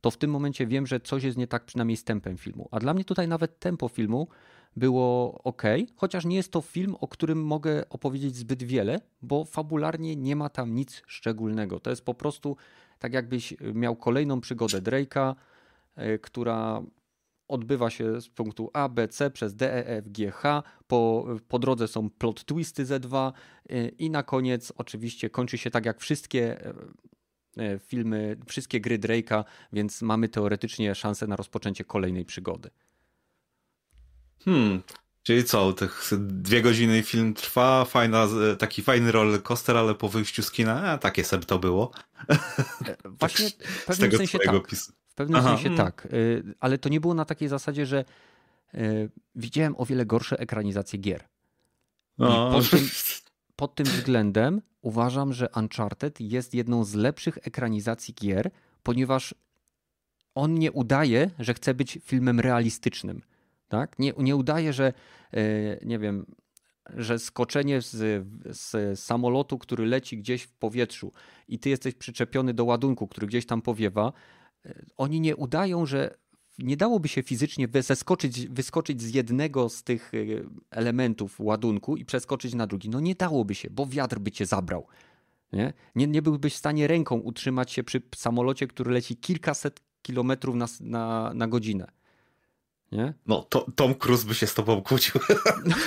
to w tym momencie wiem, że coś jest nie tak przynajmniej z tempem filmu. A dla mnie tutaj nawet tempo filmu było ok, chociaż nie jest to film, o którym mogę opowiedzieć zbyt wiele, bo fabularnie nie ma tam nic szczególnego. To jest po prostu tak, jakbyś miał kolejną przygodę Drake'a, e, która odbywa się z punktu A, B, C przez D, E, F, G, H. Po, po drodze są plot twisty Z2 y, i na koniec oczywiście kończy się tak jak wszystkie e, e, filmy, wszystkie gry Drake'a, więc mamy teoretycznie szansę na rozpoczęcie kolejnej przygody. Hmm, Czyli co, tych dwie godziny film trwa, fajna, taki fajny roller coaster, ale po wyjściu z kina, a takie sobie to było. E, właśnie w pewnym sensie tak. Pisu. W pewnym Aha. sensie mm. tak, y, ale to nie było na takiej zasadzie, że y, widziałem o wiele gorsze ekranizacje gier. Pod tym, [laughs] pod tym względem uważam, że Uncharted jest jedną z lepszych ekranizacji gier, ponieważ on nie udaje, że chce być filmem realistycznym. Tak? Nie, nie udaje, że y, nie wiem, że skoczenie z, z, samolotu, który leci gdzieś w powietrzu i ty jesteś przyczepiony do ładunku, który gdzieś tam powiewa, oni nie udają, że nie dałoby się fizycznie wyskoczyć z jednego z tych e, elementów ładunku i przeskoczyć na drugi. No nie dałoby się, bo wiatr by cię zabrał. Nie, nie, nie byłbyś w stanie ręką utrzymać się przy samolocie, który leci kilkaset kilometrów na, na, na godzinę nie? No, to, Tom Cruise by się z tobą kłócił. [laughs]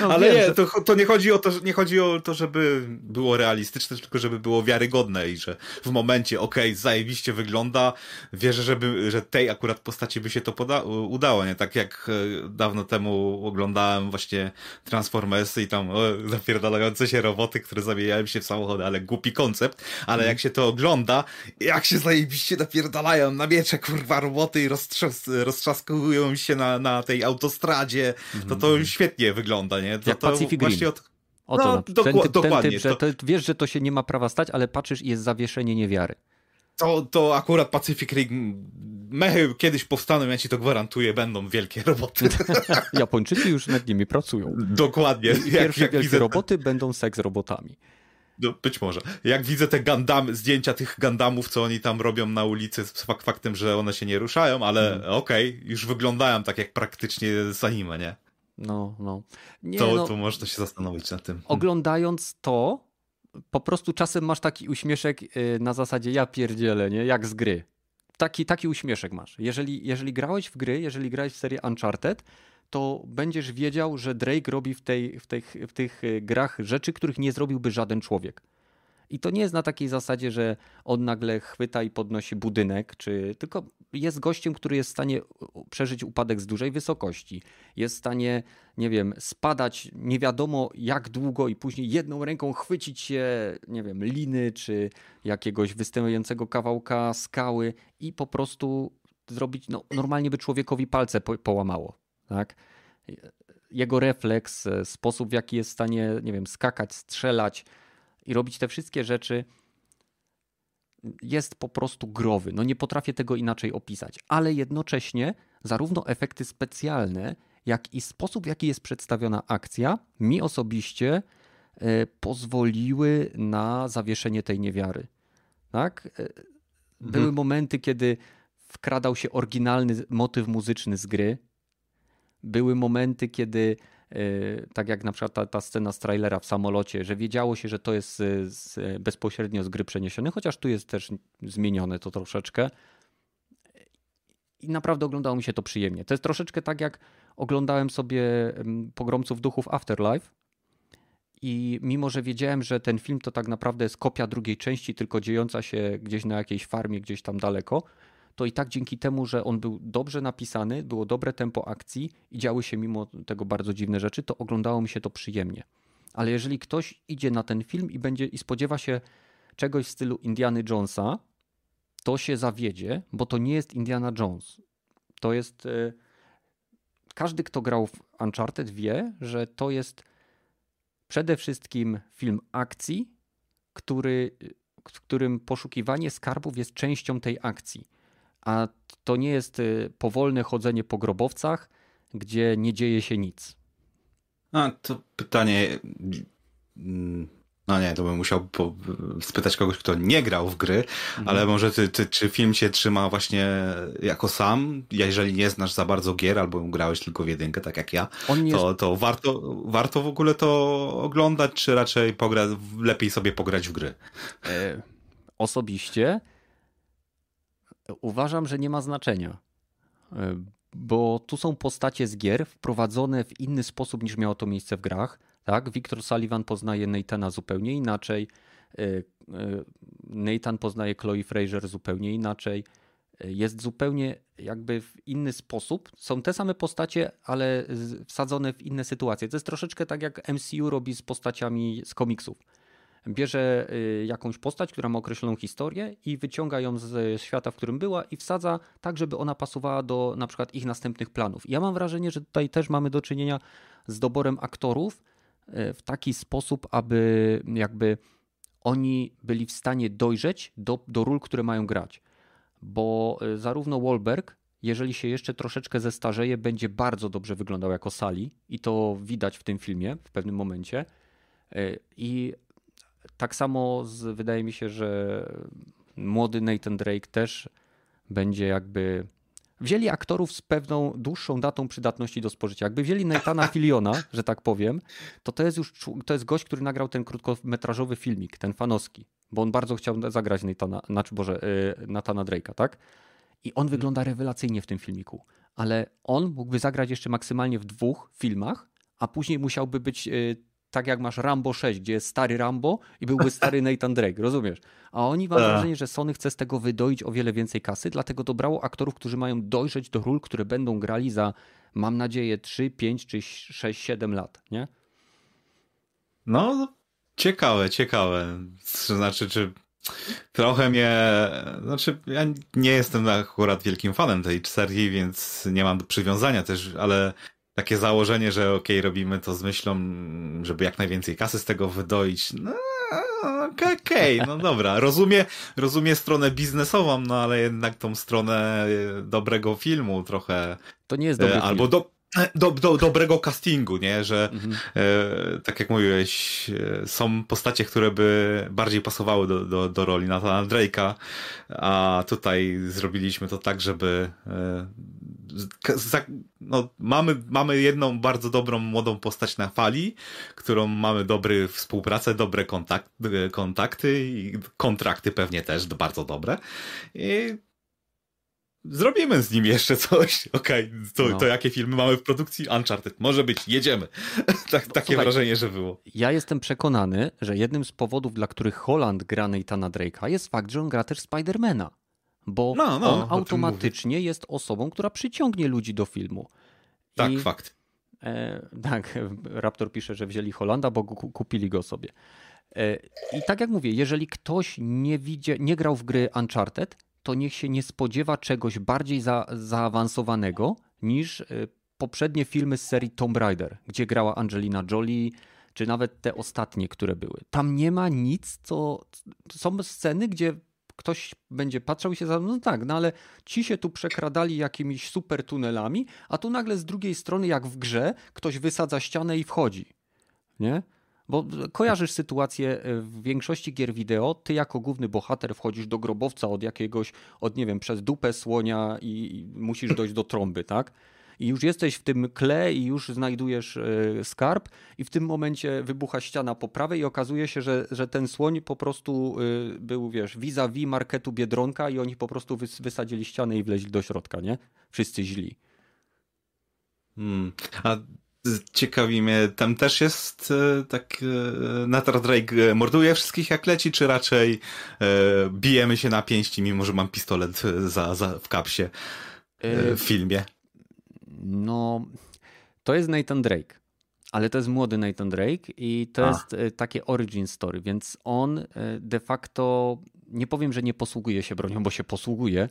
No, Ale wiem, nie, że... to, to, nie chodzi o to, nie chodzi o to, żeby było realistyczne, tylko żeby było wiarygodne i że w momencie, okej, okay, zajebiście wygląda, wierzę, żeby, że tej akurat postaci by się to poda- udało, nie? Tak jak e, dawno temu oglądałem właśnie Transformersy i tam o, zapierdalające się roboty, które zamieniają się w samochody, ale głupi koncept, ale mm. jak się to ogląda, jak się zajebiście napierdalają na miecze, kurwa, roboty i roztrzas- roztrzaskują się na, na tej autostradzie, to to mhm. świetnie wygląda, nie? To, Jak to Pacific właśnie od... O to, no, ten, ten, ten dokładnie. Typ, że to... wiesz, że to się nie ma prawa stać, ale patrzysz i jest zawieszenie niewiary. To, to akurat Pacific Rim mechy kiedyś powstaną, ja ci to gwarantuję, będą wielkie roboty. [laughs] Japończycy już nad nimi pracują. Dokładnie. Pierwsze jak, jak wielkie widzę... roboty będą seks robotami. No, być może. Jak widzę te Gundam, zdjęcia tych Gundamów, co oni tam robią na ulicy, z faktem, że one się nie ruszają, ale mm. okej, okay, już wyglądają tak jak praktycznie z anime, nie? No, no. Nie, to, no. to można się zastanowić nad tym. Oglądając to, po prostu czasem masz taki uśmieszek y, na zasadzie ja pierdzielę, nie? Jak z gry. Taki, taki uśmieszek masz. Jeżeli, jeżeli grałeś w gry, jeżeli grałeś w serię Uncharted, to będziesz wiedział, że Drake robi w, tej, w, tych, w tych e, grach rzeczy, których nie zrobiłby żaden człowiek. I to nie jest na takiej zasadzie, że on nagle chwyta i podnosi budynek, czy tylko jest gościem, który jest w stanie przeżyć upadek z dużej wysokości. Jest w stanie, nie wiem, spadać nie wiadomo jak długo i później jedną ręką chwycić się, nie wiem, liny czy jakiegoś występującego kawałka skały i po prostu zrobić, no normalnie by człowiekowi palce po, połamało, tak? Jego refleks, sposób w jaki jest w stanie, nie wiem, skakać, strzelać i robić te wszystkie rzeczy jest po prostu growy. No nie potrafię tego inaczej opisać, ale jednocześnie zarówno efekty specjalne, jak i sposób, w jaki jest przedstawiona akcja, mi osobiście e, pozwoliły na zawieszenie tej niewiary. Tak? E, były mhm. momenty, kiedy wkradał się oryginalny motyw muzyczny z gry. Były momenty, kiedy Y, tak jak na przykład ta, ta scena z trailera w samolocie, że wiedziało się, że to jest z, z, bezpośrednio z gry przeniesione, chociaż tu jest też zmienione to troszeczkę. I naprawdę oglądało mi się to przyjemnie. To jest troszeczkę tak, jak oglądałem sobie Pogromców Duchów Afterlife. I mimo, że wiedziałem, że ten film to tak naprawdę jest kopia drugiej części, tylko dziejąca się gdzieś na jakiejś farmie, gdzieś tam daleko, to i tak dzięki temu, że on był dobrze napisany, było dobre tempo akcji i działy się mimo tego bardzo dziwne rzeczy, to oglądało mi się to przyjemnie. Ale jeżeli ktoś idzie na ten film i będzie i spodziewa się czegoś w stylu Indiana Jonesa, to się zawiedzie, bo to nie jest Indiana Jones. To jest. E, każdy, kto grał w Uncharted, wie, że to jest przede wszystkim film akcji, który, w którym poszukiwanie skarbów jest częścią tej akcji a to nie jest y, powolne chodzenie po grobowcach, gdzie nie dzieje się nic. A to pytanie. Mm, no nie, to bym musiał spytać kogoś, kto nie grał w gry, mhm. ale może ty, ty, czy film się trzyma właśnie jako sam? Jeżeli nie znasz za bardzo gier, albo grałeś tylko w jedynkę, tak jak ja, to, to warto, warto w ogóle to oglądać, czy raczej pogra, lepiej sobie pograć w gry? E, osobiście uważam, że nie ma znaczenia. E, bo tu są postacie z gier wprowadzone w inny sposób niż miało to miejsce w grach. Tak? Wiktor Sullivan poznaje Nathana zupełnie inaczej. E, e, Nathan poznaje Chloe Fraser zupełnie inaczej. Jest zupełnie jakby w inny sposób. Są te same postacie, ale wsadzone w inne sytuacje. To jest troszeczkę tak jak MCU robi z postaciami z komiksów bierze y, jakąś postać, która ma określoną historię i wyciąga ją z świata, w którym była i wsadza tak, żeby ona pasowała do na przykład ich następnych planów. Ja mam wrażenie, że tutaj też mamy do czynienia z doborem aktorów y, w taki sposób, aby jakby oni byli w stanie dojrzeć do, do ról, które mają grać. Bo y, zarówno Wahlberg, jeżeli się jeszcze troszeczkę zestarzeje, będzie bardzo dobrze wyglądał jako Sali i to widać w tym filmie w pewnym momencie. I tak samo z, wydaje mi się, że młody Nathan Drake też będzie jakby. Wzięli aktorów z pewną dłuższą datą przydatności do spożycia. Jakby wzięli Nathana [laughs] Filiona, że tak powiem, to to jest już to jest gość, który nagrał ten krótkometrażowy filmik, ten fanowski, bo on bardzo chciał zagrać Nathana, znaczy Boże, yy, Nathana Drake'a, tak? I on wygląda rewelacyjnie w tym filmiku, ale on mógłby zagrać jeszcze maksymalnie w dwóch filmach, a później musiałby być yy, tak jak masz Rambo 6, gdzie jest stary Rambo i byłby [laughs] stary Nathan Drake, rozumiesz? A oni mam tak. wrażenie, że Sony chce z tego wydoić o wiele więcej kasy, dlatego dobrało aktorów, którzy mają dojrzeć do ról, które będą grali za, mam nadzieję, 3, 5 czy 6, 7 lat, nie? No, ciekawe, ciekawe. Znaczy, czy trochę mnie, znaczy ja nie jestem akurat wielkim fanem tej serii, więc nie mam przywiązania też, ale takie założenie, że okej, okay, robimy to z myślą, żeby jak najwięcej kasy z tego wydoić. No, okej, okay, no dobra. Rozumiem, rozumiem stronę biznesową, no ale jednak tą stronę e, dobrego filmu trochę. To nie jest dobry e, Albo do, e, do, do, dobrego castingu, nie? Że mhm. e, tak jak mówiłeś, są postacie, które by bardziej pasowały do, do, do roli Nathana Drake'a, a tutaj zrobiliśmy to tak, żeby e, no, mamy, mamy jedną bardzo dobrą młodą postać na fali, którą mamy dobry współpracę, dobre kontakt, kontakty i kontrakty pewnie też bardzo dobre. I zrobimy z nim jeszcze coś. [laughs] Okej, okay, to, no. to, jakie filmy mamy w produkcji? Uncharted. Może być, jedziemy. [laughs] tak, takie Słuchaj, wrażenie, że było. Ja jestem przekonany, że jednym z powodów, dla których Holland gra Nathana Drake'a jest fakt, że on gra też Spidermana. Bo no, no, on automatycznie jest osobą, która przyciągnie ludzi do filmu. Tak, I, fakt. E, tak, [laughs] Raptor pisze, że wzięli Holanda, bo kupili go sobie. E, I tak jak mówię, jeżeli ktoś nie, widzie, nie grał w gry Uncharted, to niech się nie spodziewa czegoś bardziej za, zaawansowanego niż e, poprzednie filmy z serii Tomb Raider, gdzie grała Angelina Jolie, czy nawet te ostatnie, które były. Tam nie ma nic, co. Są sceny, gdzie ktoś będzie patrzał i się za, no tak, no ale ci się tu przekradali jakimiś super tunelami, a tu nagle z drugiej strony, jak w grze, ktoś wysadza ścianę i wchodzi. Nie? Bo kojarzysz sytuację e, w większości gier wideo, ty jako główny bohater wchodzisz do grobowca od jakiegoś, od nie wiem, przez dupę słonia i musisz dojść do trąby, tak? I już jesteś w tym kle i już znajdujesz e, skarb i w tym momencie wybucha ściana po prawej i okazuje się, że, że ten słoń po prostu e, był, wiesz, vis-a-vis marketu Biedronka i oni po prostu wysadzili ścianę i wleźli do środka, nie? Wszyscy źli. Hmm. A ciekawi mnie, tam też jest e, tak Nathan Drake morduje wszystkich jak leci, czy raczej bijemy się na pięści, mimo że mam pistolet za, za w kapsie w filmie? No, to jest Nathan Drake, ale to jest młody Nathan Drake i to A. jest e, takie origin story, więc on e, de facto, nie powiem, że nie posługuje się bronią, bo się posługuje,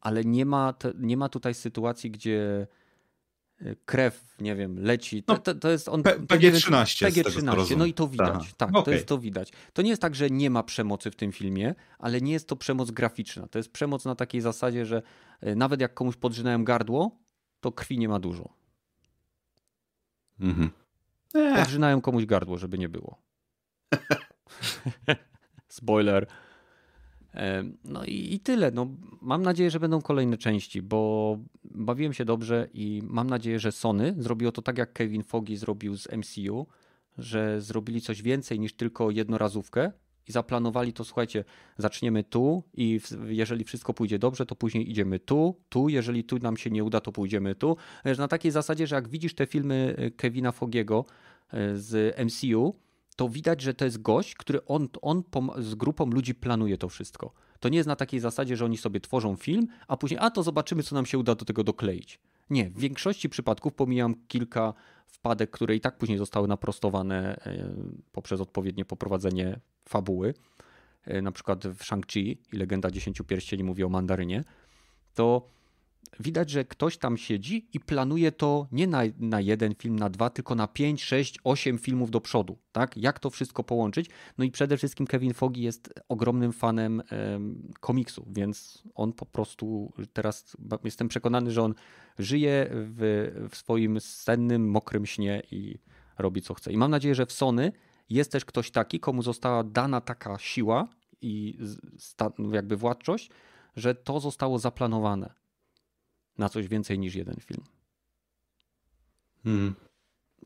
ale nie ma, nie ma tutaj sytuacji, gdzie e, krew, nie wiem, leci. To, no, to, to jest on. PG-13. PG-13, no i to widać. Aha. Tak, okay. to jest to widać. To nie jest tak, że nie ma przemocy w tym filmie, ale nie jest to przemoc graficzna. To jest przemoc na takiej zasadzie, że nawet jak komuś podrzynałem gardło, to krwi nie ma dużo. Mhm. Podrzynają komuś gardło, żeby nie było. [laughs] Spoiler. No i, i, tyle. No, mam nadzieję, że będą kolejne części, bo bawiłem się dobrze i mam nadzieję, że Sony zrobiło to tak, jak Kevin Foggy zrobił z MCU, że zrobili coś więcej niż tylko jednorazówkę, i zaplanowali to, słuchajcie, zaczniemy tu i jeżeli wszystko pójdzie dobrze, to później idziemy tu, tu, jeżeli tu nam się nie uda, to pójdziemy tu. Na takiej zasadzie, że jak widzisz te filmy e, Kevina Fogiego e, z MCU, to widać, że to jest gość, który on, on z grupą ludzi planuje to wszystko. To nie jest na takiej zasadzie, że oni sobie tworzą film, a później, a to zobaczymy, co nam się uda do tego dokleić. Nie, w większości przypadków pomijam kilka wpadek, które i tak później zostały naprostowane e, poprzez odpowiednie poprowadzenie fabuły, e, na przykład w Shang-Chi i Legenda Dziesięciu Pierścieni mówi o mandarynie, to widać, że ktoś tam siedzi i planuje to nie na, na jeden film, na dwa, tylko na pięć, sześć, osiem filmów do przodu. Tak? Jak to wszystko połączyć? No i przede wszystkim Kevin Foggy jest ogromnym fanem komiksu, więc on po prostu teraz jestem przekonany, że on żyje w, w swoim sennym, mokrym śnie i robi co chce. I mam nadzieję, że w Sony jest też ktoś taki, komu została dana taka siła i jakby władczość, że to zostało zaplanowane na coś więcej niż jeden film. Hmm.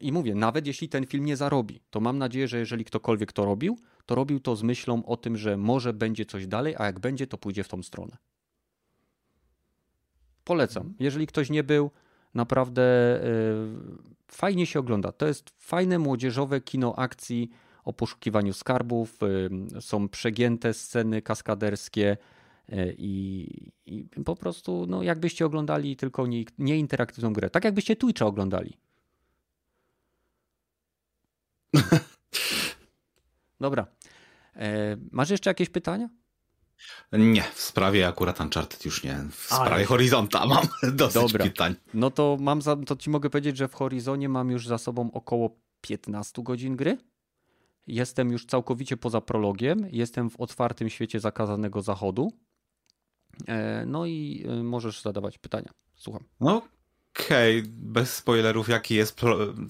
I mówię, nawet jeśli ten film nie zarobi, to mam nadzieję, że jeżeli ktokolwiek to robił, to robił to z myślą o tym, że może będzie coś dalej, a jak będzie, to pójdzie w tą stronę. Polecam. Hmm. Jeżeli ktoś nie był, naprawdę yy, fajnie się ogląda. To jest fajne młodzieżowe kino akcji o poszukiwaniu skarbów. Yy, są przegięte sceny kaskaderskie I, I, po prostu, no, jakbyście oglądali tylko nieinteraktywną nie grę. Tak jakbyście Twitcha oglądali. [laughs] Dobra. E, masz jeszcze jakieś pytania? Nie, w sprawie akurat Uncharted już nie. W sprawie Ale... Horizonta mam [laughs] dosyć Dobra. pytań. No to mam za, to ci mogę powiedzieć, że w Horizonie mam już za sobą około 15 godzin gry. Jestem już całkowicie poza prologiem. Jestem w otwartym świecie zakazanego zachodu. E, no i e, możesz zadawać pytania. Słucham. No, Okej, okay. bez spoilerów, jaki jest.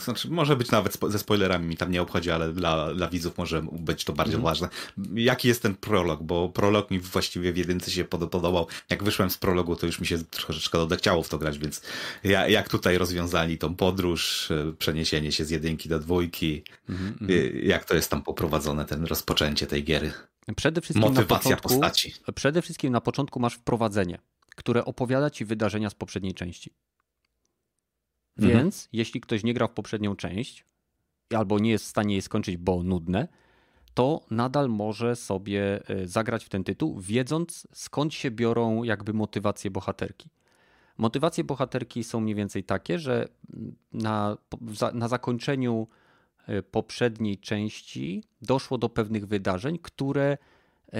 Znaczy, może być nawet spo... ze spoilerami, mi tam nie obchodzi, ale dla, dla widzów może być to bardziej mm. ważne. Jaki jest ten prolog? Bo prolog mi właściwie w jedynce się podobał. Jak wyszłem z prologu, to już mi się troszeczkę odechciało w to grać, więc ja, jak tutaj rozwiązali tą podróż, e, przeniesienie się z jedynki do dwójki, mm -hmm. jak to jest tam poprowadzone, ten rozpoczęcie tej giery. Przede wszystkim Motywacja na początku, postaci. Przede wszystkim na początku masz wprowadzenie. które opowiada ci wydarzenia z poprzedniej części. Mhm. Więc jeśli ktoś nie grał w poprzednią część, albo nie jest w stanie jej skończyć, bo nudne, to nadal może sobie y, zagrać w ten tytuł, wiedząc skąd się biorą jakby motywacje bohaterki. Motywacje bohaterki są mniej więcej takie, że na, na zakończeniu poprzedniej części doszło do pewnych wydarzeń, które y,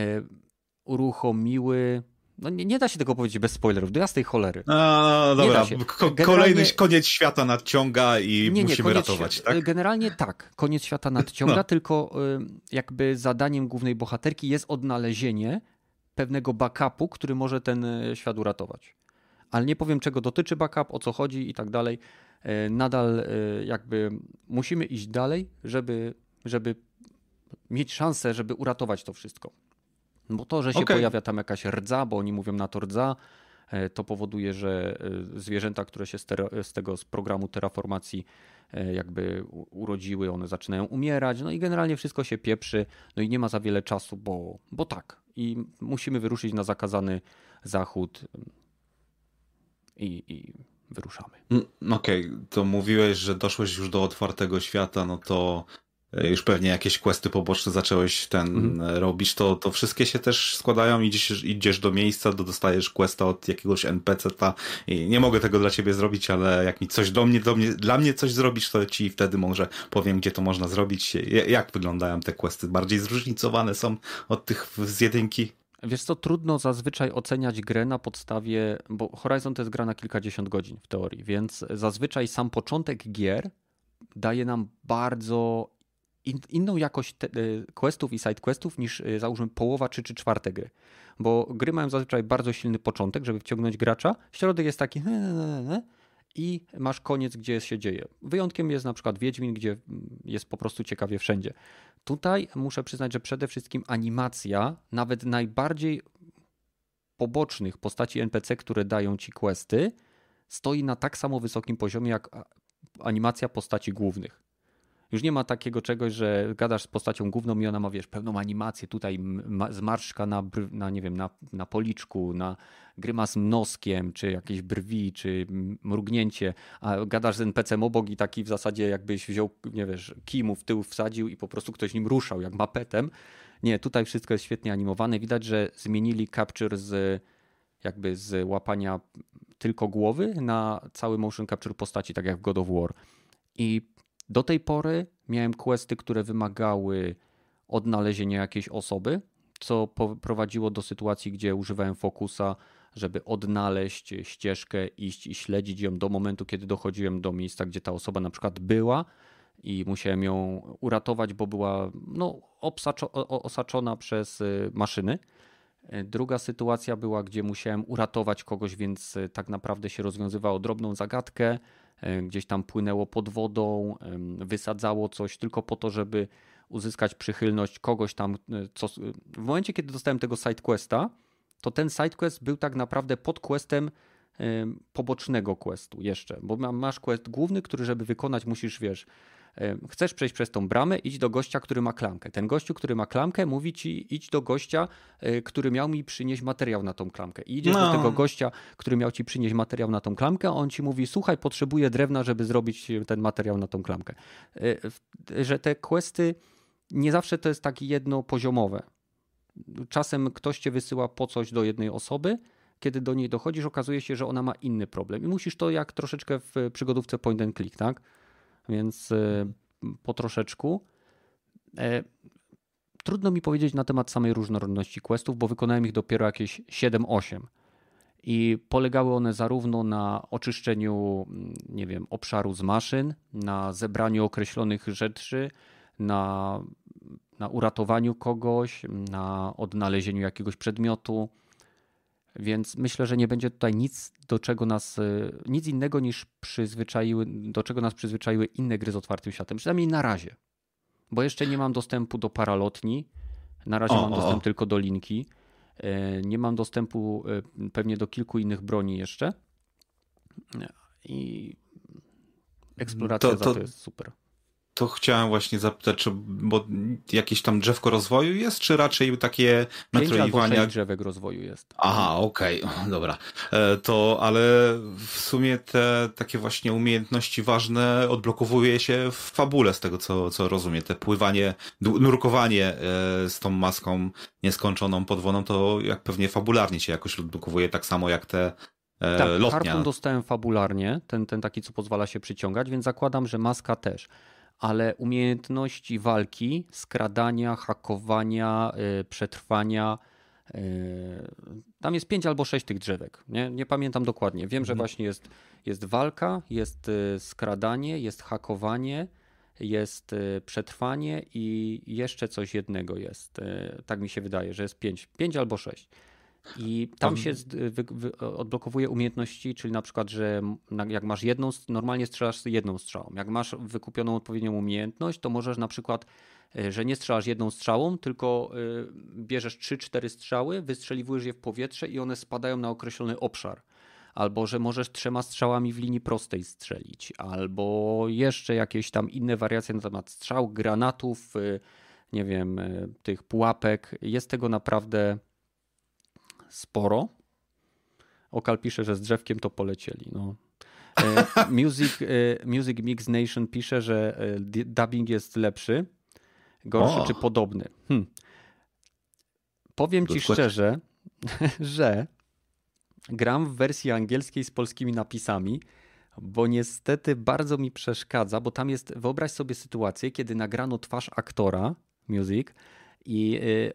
uruchomiły no nie, nie, da się tego powiedzieć bez spoilerów, do jasnej cholery. A, dobra, Ko Generalnie... kolejny koniec świata nadciąga i nie, musimy ratować, tak? Generalnie tak, koniec świata nadciąga, no. tylko jakby zadaniem głównej bohaterki jest odnalezienie pewnego backupu, który może ten e, świat uratować. Ale nie powiem czego dotyczy backup, o co chodzi i tak dalej. E, nadal e, jakby musimy iść dalej, żeby, żeby mieć szansę, żeby uratować to wszystko. Bo to, że się okay. pojawia tam jakaś rdza, bo oni mówią na to rdza, e, to powoduje, że zwierzęta, które się z, tego z programu terraformacji jakby urodziły, one zaczynają umierać, no i generalnie wszystko się pieprzy, no i nie ma za wiele czasu, bo, bo tak. I musimy wyruszyć na zakazany zachód i, i wyruszamy. Mm, okej, okay. to mówiłeś, że doszłeś już do otwartego świata, no to E, już pewnie jakieś questy poboczne zacząłeś ten mhm. robić, to, to wszystkie się też składają, idziesz, idziesz do miejsca, do, dostajesz questa od jakiegoś NPC-ta i nie mogę tego dla ciebie zrobić, ale jak mi coś do mnie, do mnie, dla mnie coś zrobisz, to ci wtedy może powiem, gdzie to można zrobić. Jak wyglądają te questy? Bardziej zróżnicowane są od tych z jedynki? Wiesz co, trudno zazwyczaj oceniać grę na podstawie, bo Horizon to jest gra na kilkadziesiąt godzin w teorii, więc zazwyczaj sam początek gier daje nam bardzo in, inną jakość te, y, questów i side questów niż y, załóżmy połowa czy, czy czwarte gry. Bo gry mają zazwyczaj bardzo silny początek, żeby wciągnąć gracza. Środek jest taki i masz koniec, gdzie się dzieje. Wyjątkiem jest na przykład Wiedźmin, gdzie mm, jest po prostu ciekawie wszędzie. Tutaj muszę przyznać, że przede wszystkim animacja, nawet najbardziej pobocznych postaci NPC, które dają ci questy, stoi na tak samo wysokim poziomie jak animacja postaci głównych. Już nie ma takiego czegoś, że gadasz z postacią główną i ona ma, wiesz, pełną animację, tutaj zmarszczka na, na nie wiem, na, na policzku, na grymas noskiem, czy jakieś brwi, czy mrugnięcie, a gadasz z NPC-em obok i taki w zasadzie jakbyś wziął, nie wiesz, kimu w tył wsadził i po prostu ktoś nim ruszał, jak mapetem. Nie, tutaj wszystko jest świetnie animowane. Widać, że zmienili capture z jakby z łapania tylko głowy na cały motion capture postaci, tak jak w God of War. I do tej pory miałem questy, które wymagały odnalezienia jakiejś osoby, co prowadziło do sytuacji, gdzie używałem fokusa, żeby odnaleźć ścieżkę, iść i śledzić ją do momentu, kiedy dochodziłem do miejsca, gdzie ta osoba na przykład była i musiałem ją uratować, bo była no, osaczona przez y, maszyny. Druga sytuacja była, gdzie musiałem uratować kogoś, więc y, tak naprawdę się rozwiązywało drobną zagadkę gdzieś tam płynęło pod wodą, wysadzało coś tylko po to, żeby uzyskać przychylność kogoś tam. E, co... W momencie, kiedy dostałem tego sidequesta, to ten sidequest był tak naprawdę pod questem pobocznego questu jeszcze, bo masz quest główny, który żeby wykonać musisz, wiesz, chcesz przejść przez tą bramę, idź do gościa, który ma klamkę. Ten gościu, który ma klamkę, mówi ci, idź do gościa, e, który miał mi przynieść materiał na tą klamkę. I idziesz no. do tego gościa, który miał ci przynieść materiał na tą klamkę, a on ci mówi, słuchaj, potrzebuję drewna, żeby zrobić ten materiał na tą klamkę. E, że te questy nie zawsze to jest takie jednopoziomowe. Czasem ktoś cię wysyła po coś do jednej osoby, kiedy do niej dochodzisz, okazuje się, że ona ma inny problem. I musisz to jak troszeczkę w przygodówce point and click, tak? Więc e, po troszeczku. E, trudno mi powiedzieć na temat samej różnorodności questów, bo wykonałem ich dopiero jakieś 7-8. I polegały one zarówno na oczyszczeniu, mm, nie wiem, obszaru z maszyn, na zebraniu określonych rzeczy, na, na uratowaniu kogoś, na odnalezieniu jakiegoś przedmiotu. Więc myślę, że nie będzie tutaj nic, do czego nas, e, nic innego niż przyzwyczaiły, do czego nas przyzwyczaiły inne gry z otwartym światem, przynajmniej na razie. Bo jeszcze nie mam dostępu do paralotni, na razie o, mam dostęp o. tylko do linki. E, nie mam dostępu e, pewnie do kilku innych broni jeszcze. I eksploracja to, to, za to jest super. To chciałem właśnie zapytać, czy, bo jakieś tam drzewko rozwoju jest, czy raczej takie metroidvania? Pięć drzewek rozwoju jest. Aha, okej, okay. [laughs] dobra. E, to, ale w sumie te takie właśnie umiejętności ważne odblokowuje się w fabule, z tego co, co rozumiem. Te pływanie, nurkowanie e, z tą maską nieskończoną podwodną, to jak pewnie fabularnie się jakoś odblokowuje, tak samo jak te e, tak, lotnia. harpun dostałem fabularnie, ten, ten taki, co pozwala się przyciągać, więc zakładam, że maska też ale umiejętności walki, skradania, hakowania, yy, przetrwania. Yy, tam jest pięć albo sześć tych drzewek. Nie, nie pamiętam dokładnie. Wiem, że mhm. właśnie jest, jest walka, jest yy, skradanie, jest hakowanie, jest y, przetrwanie i jeszcze coś jednego jest. Y, tak mi się wydaje, że jest pięć, pięć albo sześć. I tam się odblokowuje umiejętności, czyli na przykład, że jak masz jedną, normalnie strzelasz jedną strzałą. Jak masz wykupioną odpowiednią umiejętność, to możesz na przykład, e, że nie strzelasz jedną strzałą, tylko e, bierzesz 3-4 strzały, wystrzeliwujesz je w powietrze i one spadają na określony obszar. Albo że możesz trzema strzałami w linii prostej strzelić, albo jeszcze jakieś tam inne wariacje na temat strzał, granatów, e, nie wiem, tych pułapek. Jest tego naprawdę sporo. Okal pisze, że z drzewkiem to polecieli. No. E, music, e, Music Mix Nation pisze, że e, dubbing jest lepszy, gorszy o. czy podobny. Hm. Powiem ci szczerze, [laughs] że gram w wersji angielskiej z polskimi napisami, bo niestety bardzo mi przeszkadza, bo tam jest, wyobraź sobie sytuację, kiedy nagrano twarz aktora, music, i y,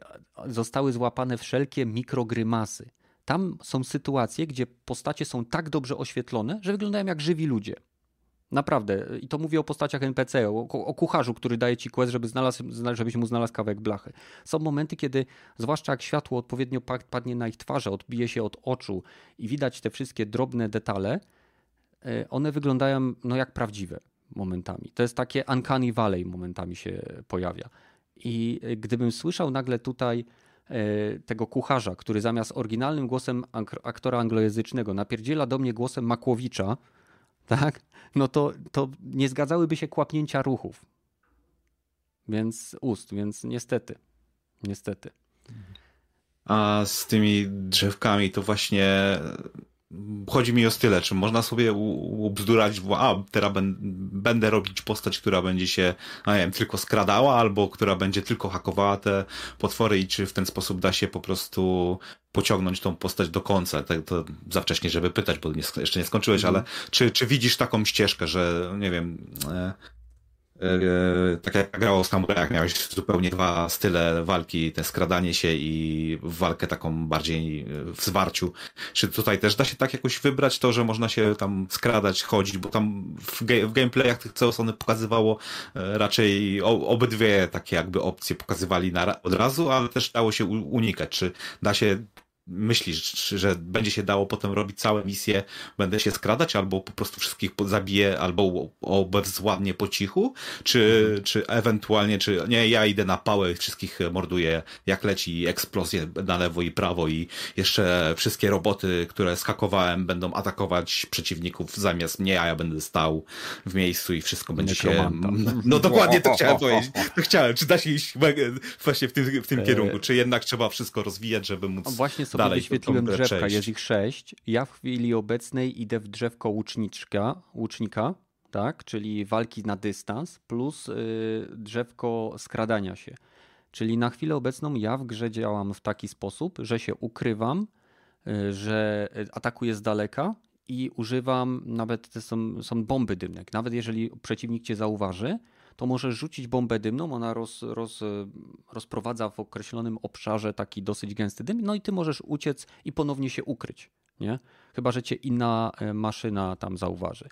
zostały złapane wszelkie mikrogrymasy. Tam są sytuacje, gdzie postacie są tak dobrze oświetlone, że wyglądają jak żywi ludzie. Naprawdę. I to mówię o postaciach NPC, o, o, kucharzu, który daje ci quest, żeby znalazł, żebyś mu znalazł kawałek blachy. Są momenty, kiedy, zwłaszcza jak światło odpowiednio padnie na ich twarze, odbije się od oczu i widać te wszystkie drobne detale, y, one wyglądają no, jak prawdziwe momentami. To jest takie uncanny valley momentami się pojawia. I e, gdybym słyszał nagle tutaj e, tego kucharza, który zamiast oryginalnym głosem aktora anglojęzycznego napierdziela do mnie głosem Makłowicza, tak, no to, to nie zgadzałyby się kłapnięcia ruchów. Więc ust, więc niestety. Niestety. A z tymi drzewkami to właśnie Chodzi mi o style, czy można sobie ubzdurać, a teraz będę robić postać, która będzie się, nie wiem, tylko skradała, albo która będzie tylko hakowała te potwory i czy w ten sposób da się po prostu pociągnąć tą postać do końca. To, to za wcześnie, żeby pytać, bo nie, jeszcze nie skończyłeś, mm. ale czy, czy widzisz taką ścieżkę, że nie wiem, E, tak jak grało w samurajach, miałeś zupełnie dwa style walki, te skradanie się i walkę taką bardziej w zwarciu. Czy tutaj też da się tak jakoś wybrać to, że można się tam skradać, chodzić, bo tam w, ge w gameplayach tych one pokazywało e, raczej obydwie takie jakby opcje pokazywali na, od razu, ale też dało się unikać. Czy da się myślisz, że będzie się dało potem robić całe misje, będę się skradać, albo po prostu wszystkich zabiję, albo obezwładnie po cichu, czy, mhm. czy ewentualnie, czy nie, ja idę na pałę i wszystkich morduję, jak leci eksplozje na lewo i prawo i jeszcze wszystkie roboty, które skakowałem, będą atakować przeciwników zamiast mnie, a ja będę stał w miejscu i wszystko będzie się... No dokładnie to chciałem [laughs] powiedzieć. To chciałem, czy da się iść właśnie w tym, w tym e, kierunku, czy jednak trzeba wszystko rozwijać, żeby móc właśnie sobie Dalej, wyświetliłem drzewka, jest ich sześć. Ja w chwili obecnej idę w drzewko łuczniczka, łucznika, tak, czyli walki na dystans, plus yy, drzewko skradania się. Czyli na chwilę obecną ja w grze działam w taki sposób, że się ukrywam, yy, że atakuję z daleka i używam, nawet te są, są bomby dymne. Nawet jeżeli przeciwnik cię zauważy, to możesz rzucić bombę dymną, ona roz, roz, rozprowadza w określonym obszarze taki dosyć gęsty dym, no i ty możesz uciec i ponownie się ukryć, nie? Chyba, że cię inna e, maszyna tam zauważy.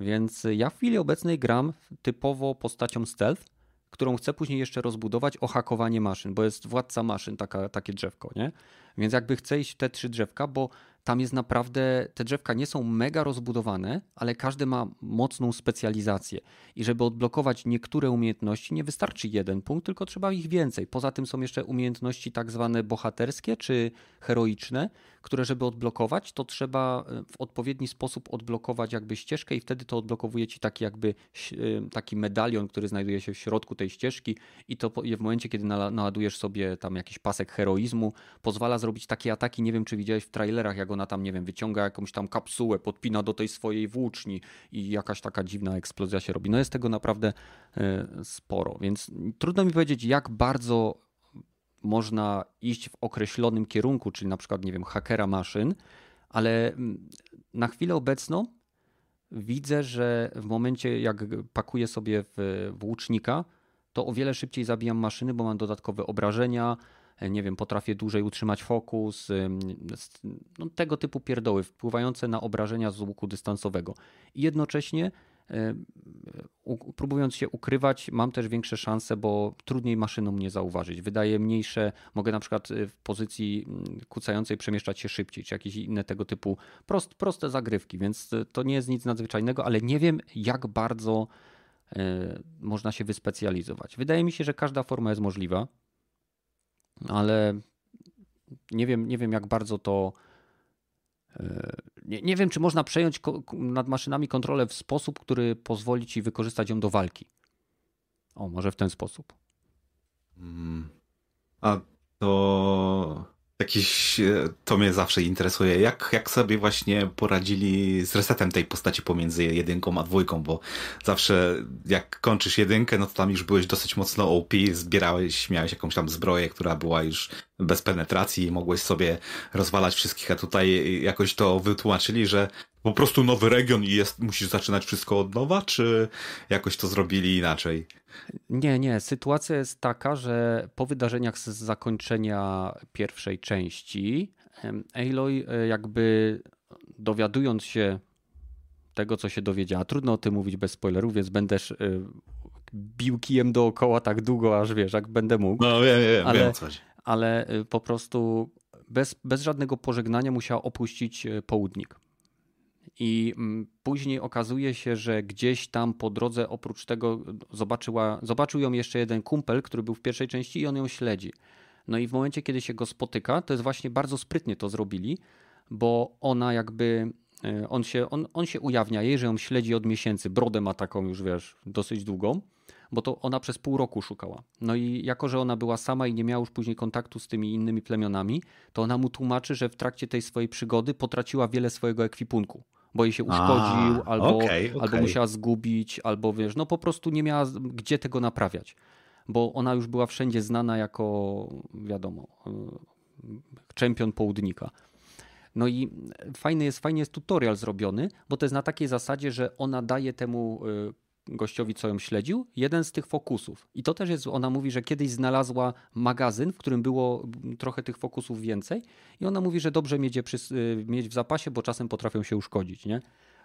Więc ja w chwili obecnej gram typowo postacią stealth, którą chcę później jeszcze rozbudować o hakowanie maszyn, bo jest władca maszyn, taka, takie drzewko, nie? Więc jakby chcę iść w te trzy drzewka, bo tam jest naprawdę, te drzewka nie są mega rozbudowane, ale każdy ma mocną specjalizację. I żeby odblokować niektóre umiejętności, nie wystarczy jeden punkt, tylko trzeba ich więcej. Poza tym są jeszcze umiejętności tak zwane bohaterskie czy heroiczne, które żeby odblokować, to trzeba e, w odpowiedni sposób odblokować jakby ścieżkę i wtedy to odblokowuje ci taki jakby e, taki medalion, który znajduje się w środku tej ścieżki i to w momencie, kiedy naładujesz sobie tam jakiś pasek heroizmu, pozwala zrobić takie ataki, nie wiem czy widziałeś w trailerach, jak ona tam, nie wiem, wyciąga jakąś tam kapsułę, podpina do tej swojej włóczni i jakaś taka dziwna eksplozja się robi. No jest tego naprawdę e, sporo, więc trudno mi powiedzieć, jak bardzo można iść w określonym kierunku, czyli na przykład, nie wiem, hakera maszyn, ale mm, na chwilę obecną widzę, że w momencie, jak pakuję sobie w włócznika, to o wiele szybciej zabijam maszyny, bo mam dodatkowe obrażenia, nie wiem, potrafię dłużej utrzymać fokus, no, tego typu pierdoły wpływające na obrażenia z łuku dystansowego. I jednocześnie e, próbując się ukrywać, mam też większe szanse, bo trudniej maszynom mnie zauważyć. Wydaje mniejsze, mogę na przykład e, w pozycji mm, kucającej przemieszczać się szybciej, czy jakieś inne tego typu prost, proste zagrywki, więc to nie jest nic nadzwyczajnego, ale nie wiem jak bardzo można się wyspecjalizować. Wydaje mi się, że każda forma jest możliwa, ale nie wiem, nie wiem jak bardzo to. E, nie, nie wiem, czy można przejąć nad maszynami kontrolę w sposób, który pozwoli ci wykorzystać ją do walki. O, może w ten sposób. Hmm. A to Jakiś, e, to mnie zawsze interesuje, jak, jak sobie właśnie poradzili z resetem tej postaci pomiędzy jedynką a dwójką, bo zawsze jak kończysz jedynkę, no to tam już byłeś dosyć mocno OP, zbierałeś, miałeś jakąś tam zbroję, która była już bez penetracji i mogłeś sobie rozwalać wszystkich, a tutaj jakoś to wytłumaczyli, że po prostu nowy region i jest, musisz zaczynać wszystko od nowa, czy jakoś to zrobili inaczej? Nie, nie. Sytuacja jest taka, że po wydarzeniach z zakończenia pierwszej części Aloy e, jakby dowiadując się tego, co się dowiedziała, trudno o tym mówić bez spoilerów, więc będę e, bił kijem dookoła tak długo, aż wiesz, jak będę mógł. No wiem, wiem, ale, wiem coś. Ale e, po prostu bez, bez żadnego pożegnania musiała opuścić południk. I mm, później okazuje się, że gdzieś tam po drodze oprócz tego zobaczyła, zobaczył ją jeszcze jeden kumpel, który był w pierwszej części i on ją śledzi. No i w momencie, kiedy się go spotyka, to jest właśnie bardzo sprytnie to zrobili, bo ona jakby, on się, on, on się ujawnia jej, że ją śledzi od miesięcy, brodę ma taką już, wiesz, dosyć długą, bo to ona przez pół roku szukała. No i jako, że ona była sama i nie miała już później kontaktu z tymi innymi plemionami, to ona mu tłumaczy, że w trakcie tej swojej przygody potraciła wiele swojego ekwipunku bo jej się uszkodził, A, albo, okay, okay. albo musiała zgubić, albo wiesz, no po prostu nie miała gdzie tego naprawiać. Bo ona już była wszędzie znana jako, wiadomo, czempion południka. No i fajny jest, fajnie jest tutorial zrobiony, bo to jest na takiej zasadzie, że ona daje temu y, gościowi, co ją śledził, jeden z tych fokusów. I to też jest, ona mówi, że kiedyś znalazła magazyn, w którym było trochę tych fokusów więcej i ona mówi, że dobrze mieć, przy, y, mieć w zapasie, bo czasem potrafią się uszkodzić, nie?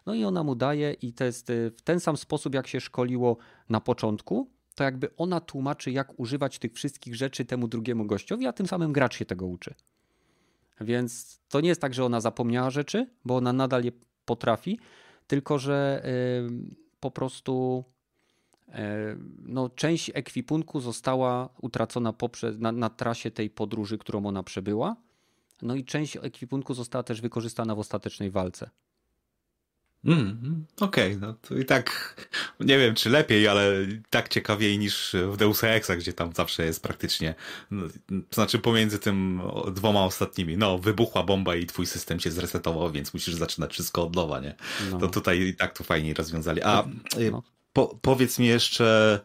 No i ona mu daje i to jest y, w ten sam sposób, jak się szkoliło na początku, to jakby ona tłumaczy, jak używać tych wszystkich rzeczy temu drugiemu gościowi, a tym samym gracz się tego uczy. Więc to nie jest tak, że ona zapomniała rzeczy, bo ona nadal je potrafi, tylko że po prostu e, no, część ekwipunku została utracona na, na trasie tej podróży, którą ona przebyła. No i część ekwipunku została też wykorzystana w ostatecznej walce. Mm, Okej, okay, no to i tak nie wiem, czy lepiej, ale tak ciekawiej niż w Deus Exa, gdzie tam zawsze jest praktycznie, no, to znaczy pomiędzy tym dwoma ostatnimi, no wybuchła bomba i twój system się zresetował, więc musisz zaczynać wszystko od nowa, nie? No. To tutaj i tak to fajniej rozwiązali. A no. po, powiedz mi jeszcze,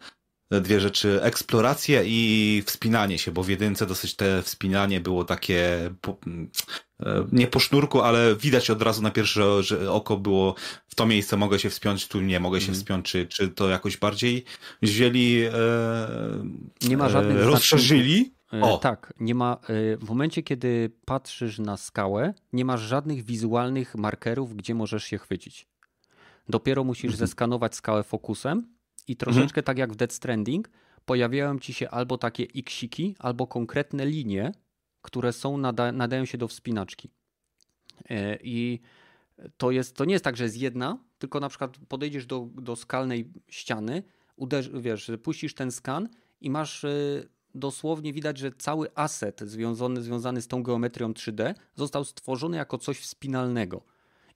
dwie rzeczy. Eksploracja i wspinanie się, bo w jedynce dosyć te wspinanie było takie po, e, nie po sznurku, ale widać od razu na pierwsze że oko było w to miejsce mogę się wspiąć, tu nie mogę się mm. wspiąć, czy, czy to jakoś bardziej wzięli e, nie ma żadnych e, rozszerzyli? E, o. Tak, nie ma. W momencie, kiedy patrzysz na skałę, nie masz żadnych wizualnych markerów, gdzie możesz się chwycić. Dopiero musisz mm -hmm. zeskanować skałę fokusem i troszeczkę mhm. tak jak w Dead Stranding, pojawiają ci się albo takie iksiki, albo konkretne linie, które są nada nadają się do wspinaczki. I to, jest, to nie jest tak, że jest jedna, tylko na przykład podejdziesz do, do skalnej ściany, uderz, wiesz, puścisz ten skan i masz dosłownie widać, że cały aset związany, związany z tą geometrią 3D został stworzony jako coś wspinalnego.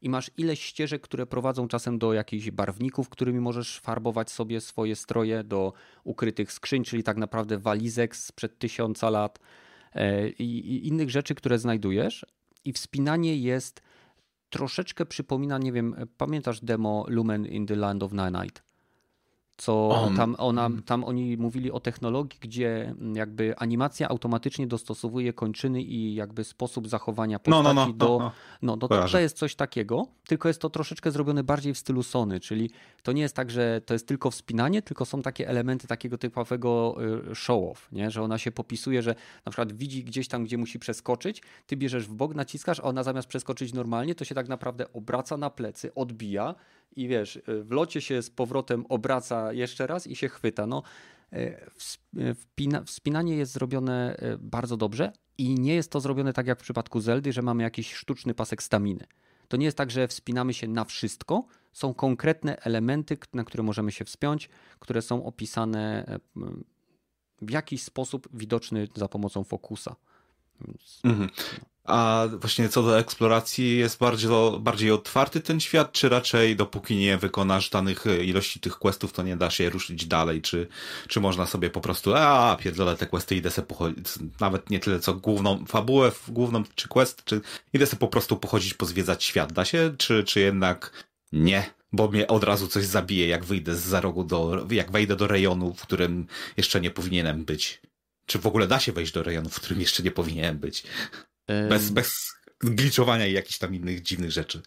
I masz ileś ścieżek, które prowadzą czasem do jakichś barwników, którymi możesz farbować sobie swoje stroje, do ukrytych skrzyń, czyli tak naprawdę walizek sprzed tysiąca lat e, i innych rzeczy, które znajdujesz. I wspinanie jest troszeczkę przypomina, nie wiem, pamiętasz demo Lumen in the Land of Night? Co tam, ona, mm. tam oni mówili o technologii, gdzie jakby animacja automatycznie dostosowuje kończyny i jakby sposób zachowania postaci no, no, no, do... No, no. no, no to, to jest coś takiego, tylko jest to troszeczkę zrobione bardziej w stylu Sony, czyli to nie jest tak, że to jest tylko wspinanie, tylko są takie elementy takiego typowego y, show-off, nie? że ona się popisuje, że na przykład widzi gdzieś tam, gdzie musi przeskoczyć, ty bierzesz w bok, naciskasz, a ona zamiast przeskoczyć normalnie, to się tak naprawdę obraca na plecy, odbija, i wiesz, y, w locie się z powrotem obraca jeszcze raz i się chwyta. No, y, y, wspinanie jest zrobione bardzo dobrze i nie jest to zrobione tak jak w przypadku Zeldy, że mamy jakiś sztuczny pasek staminy. To nie jest tak, że wspinamy się na wszystko. Są konkretne elementy, na które możemy się wspiąć, które są opisane w jakiś sposób widoczny za pomocą fokusa. Mhm. A właśnie co do eksploracji, jest bardziej, bardziej otwarty ten świat, czy raczej dopóki nie wykonasz danych ilości tych questów, to nie da się ruszyć dalej, czy, czy można sobie po prostu, a pierdolę te questy, idę sobie pochodzić, nawet nie tyle co główną fabułę, główną czy quest, czy idę sobie po prostu pochodzić, pozwiedzać świat, da się, czy, czy jednak nie, bo mnie od razu coś zabije, jak wyjdę z za rogu do, jak wejdę do rejonu, w którym jeszcze nie powinienem być. Czy w ogóle da się wejść do rejonu, w którym jeszcze nie powinienem być? Bez, bez gliczowania i jakichś tam innych dziwnych rzeczy.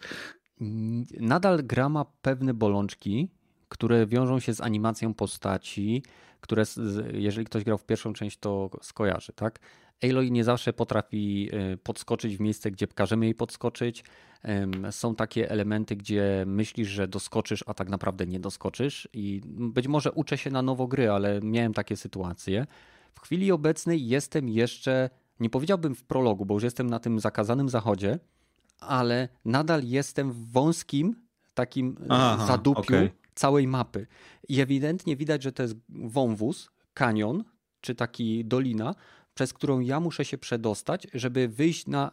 Nadal gra ma pewne bolączki, które wiążą się z animacją postaci, które jeżeli ktoś grał w pierwszą część, to skojarzy, tak? Aloy nie zawsze potrafi e, podskoczyć w miejsce, gdzie każemy jej podskoczyć. Są takie elementy, gdzie myślisz, że doskoczysz, a tak naprawdę nie doskoczysz i być może uczę się na nowo gry, ale miałem takie sytuacje. W chwili obecnej jestem jeszcze nie powiedziałbym w prologu, bo już jestem na tym zakazanym zachodzie, ale nadal jestem w wąskim takim e, Aha, zadupiu okay. całej mapy. I ewidentnie widać, że to jest wąwóz, kanion, czy taki dolina, przez którą ja muszę się przedostać, żeby wyjść na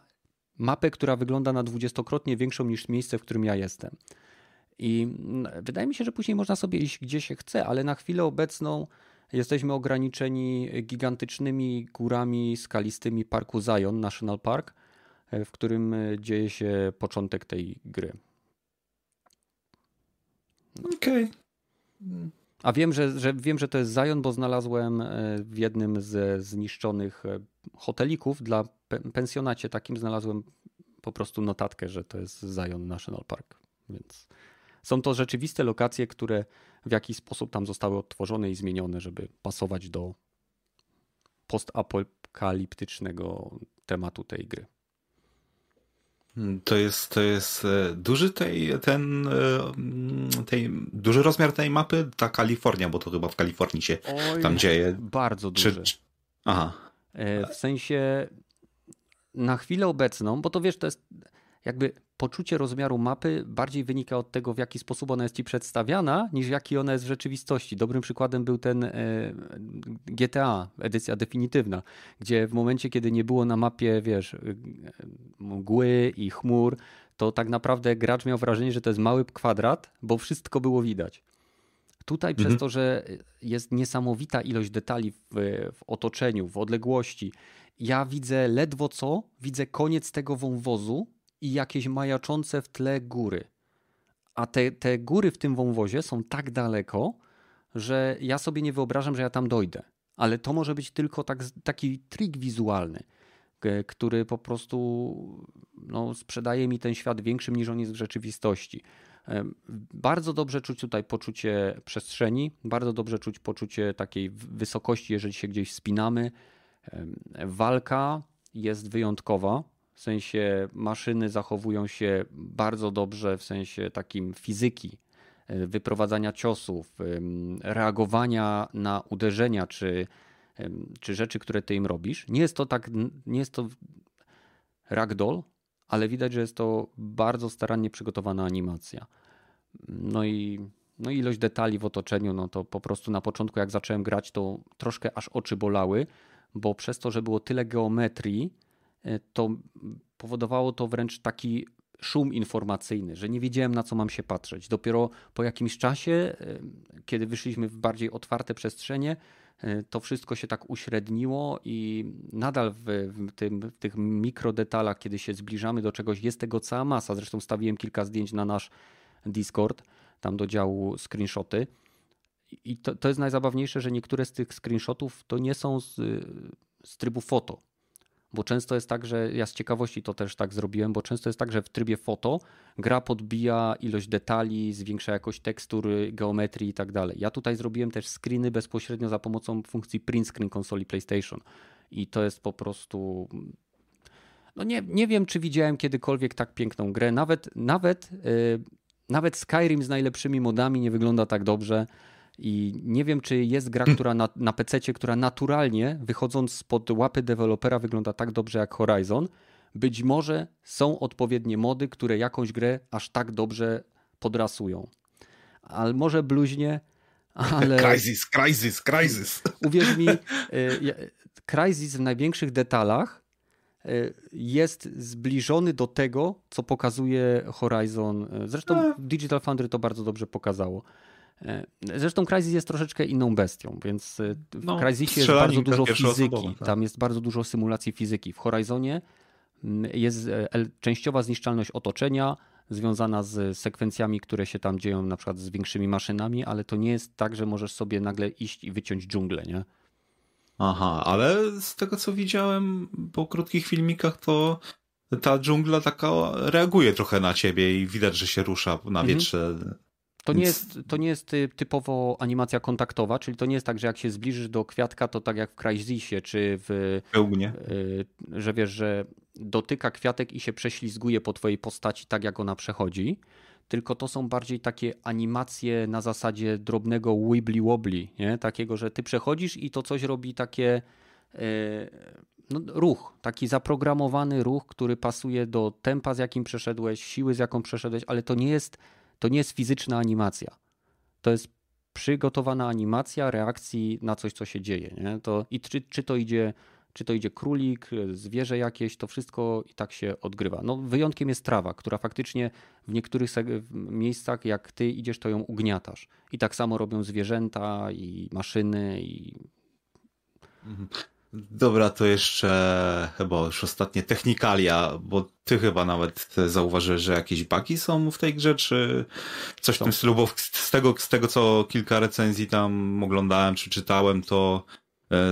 mapę, która wygląda na dwudziestokrotnie większą niż miejsce, w którym ja jestem. I mm, wydaje mi się, że później można sobie iść gdzie się chce, ale na chwilę obecną Jesteśmy ograniczeni gigantycznymi górami skalistymi parku Zion National Park, e, w którym e, dzieje się początek tej gry. Okej. Okay. A wiem że, że wiem, że to jest Zion, bo znalazłem e, w jednym ze zniszczonych hotelików dla pensjonacie takim znalazłem po prostu notatkę, że to jest Zion National Park. Więc są to rzeczywiste lokacje, które w jakiś sposób tam zostały odtworzone i zmienione, żeby pasować do postapokaliptycznego tematu tej gry. To jest, to jest e, duży tej, ten, e, tej, duży rozmiar tej mapy, ta Kalifornia, bo to chyba w Kalifornii się Oj, tam dzieje. Bardzo duży. Czy, aha. E, w sensie na chwilę obecną, bo to wiesz, to jest jakby poczucie rozmiaru mapy bardziej wynika od tego, w jaki sposób ona jest ci przedstawiana, niż jaki ona jest w rzeczywistości. Dobrym przykładem był ten e, GTA, edycja definitywna, gdzie w momencie, kiedy nie było na mapie, wiesz, mgły i chmur, to tak naprawdę gracz miał wrażenie, że to jest mały kwadrat, bo wszystko było widać. Tutaj mhm. przez to, że jest niesamowita ilość detali w, w otoczeniu, w odległości, ja widzę ledwo co, widzę koniec tego wąwozu, i jakieś majaczące w tle góry. A te, te góry w tym wąwozie są tak daleko, że ja sobie nie wyobrażam, że ja tam dojdę. Ale to może być tylko tak, taki trik wizualny, który po prostu no, sprzedaje mi ten świat większym niż on jest w rzeczywistości. Bardzo dobrze czuć tutaj poczucie przestrzeni, bardzo dobrze czuć poczucie takiej wysokości, jeżeli się gdzieś spinamy. Walka jest wyjątkowa. W sensie maszyny zachowują się bardzo dobrze w sensie takim fizyki, e, wyprowadzania ciosów, reagowania na uderzenia czy, czy rzeczy, które ty im robisz. Nie jest to tak, nie jest to ragdoll, ale widać, że jest to bardzo starannie przygotowana animacja. No i no ilość detali w otoczeniu, no to po prostu na początku jak zacząłem grać, to troszkę aż oczy bolały, bo przez to, że było tyle geometrii, to powodowało to wręcz taki szum informacyjny, że nie wiedziałem na co mam się patrzeć. Dopiero po jakimś czasie, e, kiedy wyszliśmy w bardziej otwarte przestrzenie, e, to wszystko się tak uśredniło i nadal w, w, tym, w tych mikrodetalach, kiedy się zbliżamy do czegoś, jest tego cała masa. Zresztą stawiłem kilka zdjęć na nasz Discord, tam do działu screenshoty. I to, to jest najzabawniejsze, że niektóre z tych screenshotów to nie są z, z trybu foto. Bo często jest tak, że ja z ciekawości to też tak zrobiłem, bo często jest tak, że w trybie foto gra podbija ilość detali, zwiększa jakość tekstury, geometrii i tak dalej. Ja tutaj zrobiłem też screeny bezpośrednio za pomocą funkcji print screen konsoli PlayStation. I to jest po prostu no nie, nie wiem, czy widziałem kiedykolwiek tak piękną grę. Nawet, nawet, yy, nawet Skyrim z najlepszymi modami nie wygląda tak dobrze. I nie wiem, czy jest gra, która na, na PC, która naturalnie, wychodząc spod łapy dewelopera, wygląda tak dobrze jak Horizon. Być może są odpowiednie mody, które jakąś grę aż tak dobrze podrasują. Ale może bluźnie, ale. [laughs] Crysis, Crysis, Crysis. Uwierz mi, [laughs] Crysis w największych detalach e, jest zbliżony do tego, co pokazuje Horizon. Zresztą Digital Foundry to bardzo dobrze pokazało. E, zresztą Crysis jest troszeczkę inną bestią, więc e, w no, Crysisie jest bardzo dużo fizyki. Tak. Tam jest bardzo dużo symulacji fizyki. W Horizonie mm, jest e, częściowa zniszczalność otoczenia związana z sekwencjami, które się tam dzieją, na przykład z większymi maszynami, ale to nie jest tak, że możesz sobie nagle iść i wyciąć dżunglę, nie? Aha, ale z tego co widziałem po krótkich filmikach, to ta dżungla taka reaguje trochę na ciebie i widać, że się rusza na mhm. wietrze. Mhm. To nie, jest, to nie jest typowo animacja kontaktowa, czyli to nie jest tak, że jak się zbliżysz do kwiatka, to tak jak w Crysisie, czy w. Pełnie. Że wiesz, że dotyka kwiatek i się prześlizguje po twojej postaci, tak jak ona przechodzi. Tylko to są bardziej takie animacje na zasadzie drobnego wibbly wobbly, nie? Takiego, że ty przechodzisz i to coś robi takie. E, no, ruch, taki zaprogramowany ruch, który pasuje do tempa, z jakim przeszedłeś, siły, z jaką przeszedłeś, ale to nie jest to nie jest fizyczna animacja. To jest przygotowana animacja reakcji na coś, co się dzieje. Nie? To, I czy, czy, to idzie, czy to idzie królik, zwierzę jakieś, to wszystko i tak się odgrywa. No, wyjątkiem jest trawa, która faktycznie w niektórych miejscach, jak ty idziesz, to ją ugniatasz. I tak samo robią zwierzęta i maszyny i mhm. Dobra, to jeszcze chyba już ostatnie technikalia, bo ty chyba nawet zauważyłeś, że jakieś bugi są w tej grze, czy coś w tym stylu, bo z tego, z tego co kilka recenzji tam oglądałem, czy czytałem, to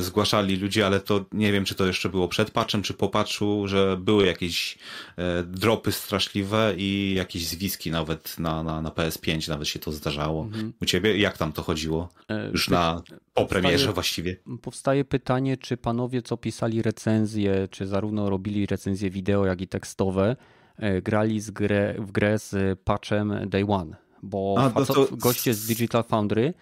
zgłaszali ludzie, ale to nie wiem, czy to jeszcze było przed patchem, czy po patchu, że były jakieś e, dropy straszliwe i jakieś zwiski nawet na, na, na PS5 nawet się to zdarzało. Mhm. U ciebie jak tam to chodziło? E, Już na po premierze właściwie. Powstaje pytanie, czy panowie, co pisali recenzje, czy zarówno robili recenzje wideo, jak i tekstowe, grali z grę, w grę z patchem Day One. Bo A, no to... goście z Digital Foundry E,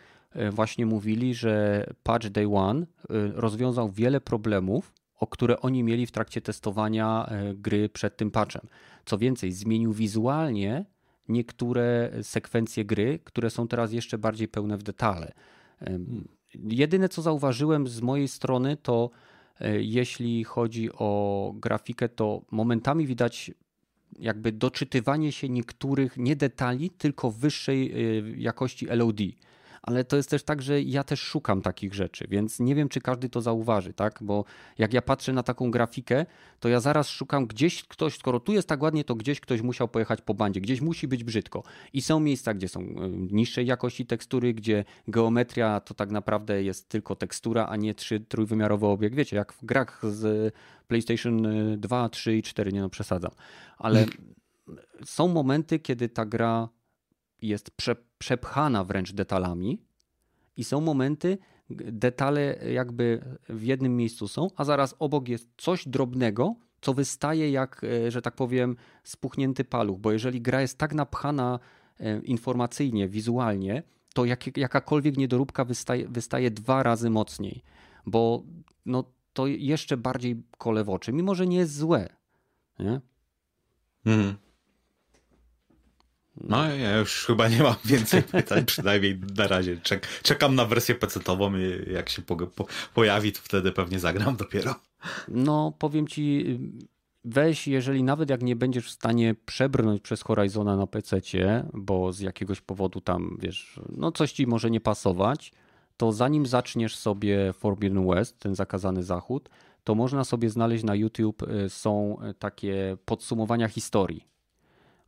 właśnie mówili, że patch Day One e, rozwiązał wiele problemów, o które oni mieli w trakcie testowania e, gry przed tym patchem. Co więcej, zmienił wizualnie niektóre sekwencje gry, które są teraz jeszcze bardziej pełne w detale. Jedyne co zauważyłem z mojej strony to jeśli chodzi o grafikę, to momentami widać jakby doczytywanie się niektórych nie detali, tylko wyższej jakości LOD ale to jest też tak, że ja też szukam takich rzeczy, więc nie wiem, czy każdy to zauważy, tak? Bo jak ja patrzę na taką grafikę, to ja zaraz szukam gdzieś ktoś, skoro tu jest tak ładnie, to gdzieś ktoś musiał pojechać po bandzie, gdzieś musi być brzydko. I są miejsca, gdzie są e, niższej jakości tekstury, gdzie geometria to tak naprawdę jest tylko tekstura, a nie trzy, trójwymiarowy obiekt. Wiecie, jak w grach z PlayStation 2, 3 i 4, nie no przesadzam. Ale są momenty, kiedy ta gra jest prze, przepchana wręcz detalami i są momenty, detale jakby w jednym miejscu są, a zaraz obok jest coś drobnego, co wystaje jak, e, że tak powiem, spuchnięty paluch, bo jeżeli gra jest tak napchana e, informacyjnie, wizualnie, to jak, jakakolwiek niedoróbka wystaje, wystaje dwa razy mocniej, bo no, to jeszcze bardziej kole w oczy, mimo że nie jest złe. Nie? Mhm. No, ja już chyba nie mam [laughs] więcej pytań, przynajmniej na razie. Czek czekam na wersję PC-ową i jak się po po pojawi, to wtedy pewnie zagram dopiero. No, powiem ci, weź, jeżeli nawet jak nie będziesz w stanie przebrnąć przez Horizona na PC, bo z jakiegoś powodu tam, wiesz, no coś ci może nie pasować, to zanim zaczniesz sobie Forbidden West, ten zakazany zachód, to można sobie znaleźć na YouTube, y, są takie podsumowania historii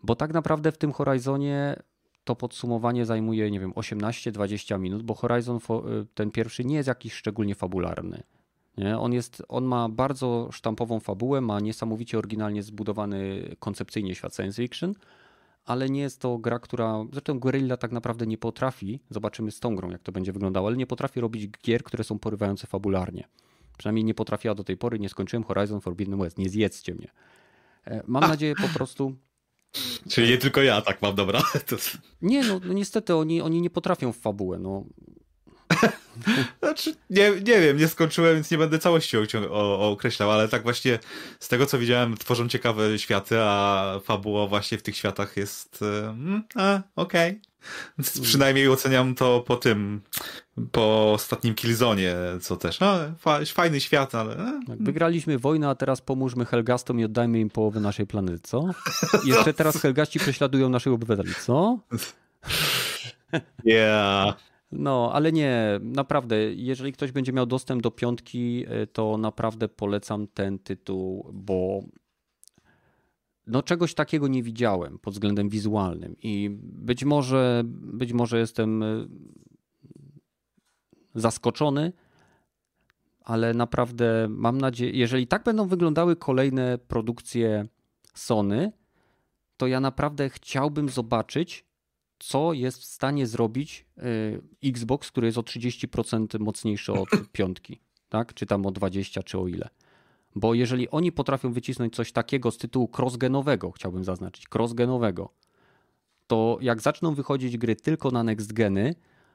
bo tak naprawdę w tym Horizonie to podsumowanie zajmuje, nie wiem, 18-20 minut, bo Horizon y, ten pierwszy nie jest jakiś szczególnie fabularny. Nie? On, jest, on ma bardzo sztampową fabułę, ma niesamowicie oryginalnie zbudowany koncepcyjnie świat science fiction, ale nie jest to gra, która. Zresztą Guerrilla tak naprawdę nie potrafi, zobaczymy z tą grą, jak to będzie wyglądało, ale nie potrafi robić gier, które są porywające fabularnie. Przynajmniej nie potrafiła do tej pory, nie skończyłem Horizon Forbidden West, nie zjedzcie mnie. E, mam nadzieję po prostu, Czyli nie tylko ja tak mam, dobra? [laughs] To... Nie, no, no niestety oni, oni nie potrafią w fabułę, no. [laughs] Znaczy, nie, nie wiem, nie skończyłem, więc nie będę całości określał, ale tak właśnie z tego co widziałem, tworzą ciekawe światy, a fabuła właśnie w tych światach jest. Mm, okej. Okay. Więc przynajmniej oceniam to po tym, po ostatnim Killzonie, co też, no, fajny świat, ale... E. Tak, wygraliśmy wojnę, a teraz pomóżmy Helgastom i oddajmy im połowę naszej planety, co? I jeszcze teraz Helgaści prześladują naszych obywateli, co? [laughs] Yeah. No, ale nie, naprawdę, jeżeli ktoś będzie miał dostęp do piątki, e, to naprawdę polecam ten tytuł, bo no czegoś takiego nie widziałem pod względem wizualnym i być może, być może jestem e, zaskoczony, ale naprawdę mam nadzieję, jeżeli tak będą wyglądały kolejne produkcje Sony, to ja naprawdę chciałbym zobaczyć, co jest w stanie zrobić e, Xbox, który jest o 30% mocniejszy od [laughs] piątki, tak? Czy tam o 20, czy o ile. Bo jeżeli oni potrafią wycisnąć coś takiego z tytułu crossgenowego, chciałbym zaznaczyć, crossgenowego, to jak zaczną wychodzić gry tylko na next geny,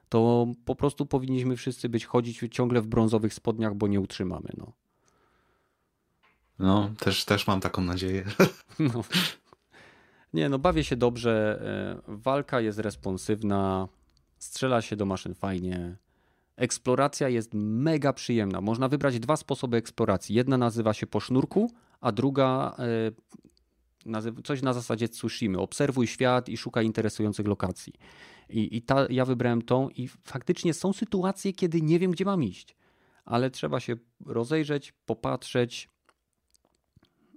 to po prostu powinniśmy wszyscy być chodzić ciągle w brązowych spodniach, bo nie utrzymamy. No, no też, też mam taką nadzieję. [laughs] No. Nie, no bawię się dobrze. E, walka jest responsywna, strzela się do maszyn fajnie. Eksploracja jest mega przyjemna. Można wybrać dwa sposoby eksploracji. Jedna nazywa się po sznurku, a druga e, coś na zasadzie Tsushimy. Obserwuj świat i szukaj interesujących lokacji. I, i ta, ja wybrałem tą i faktycznie są sytuacje, kiedy nie wiem, gdzie mam iść. Ale trzeba się rozejrzeć, popatrzeć.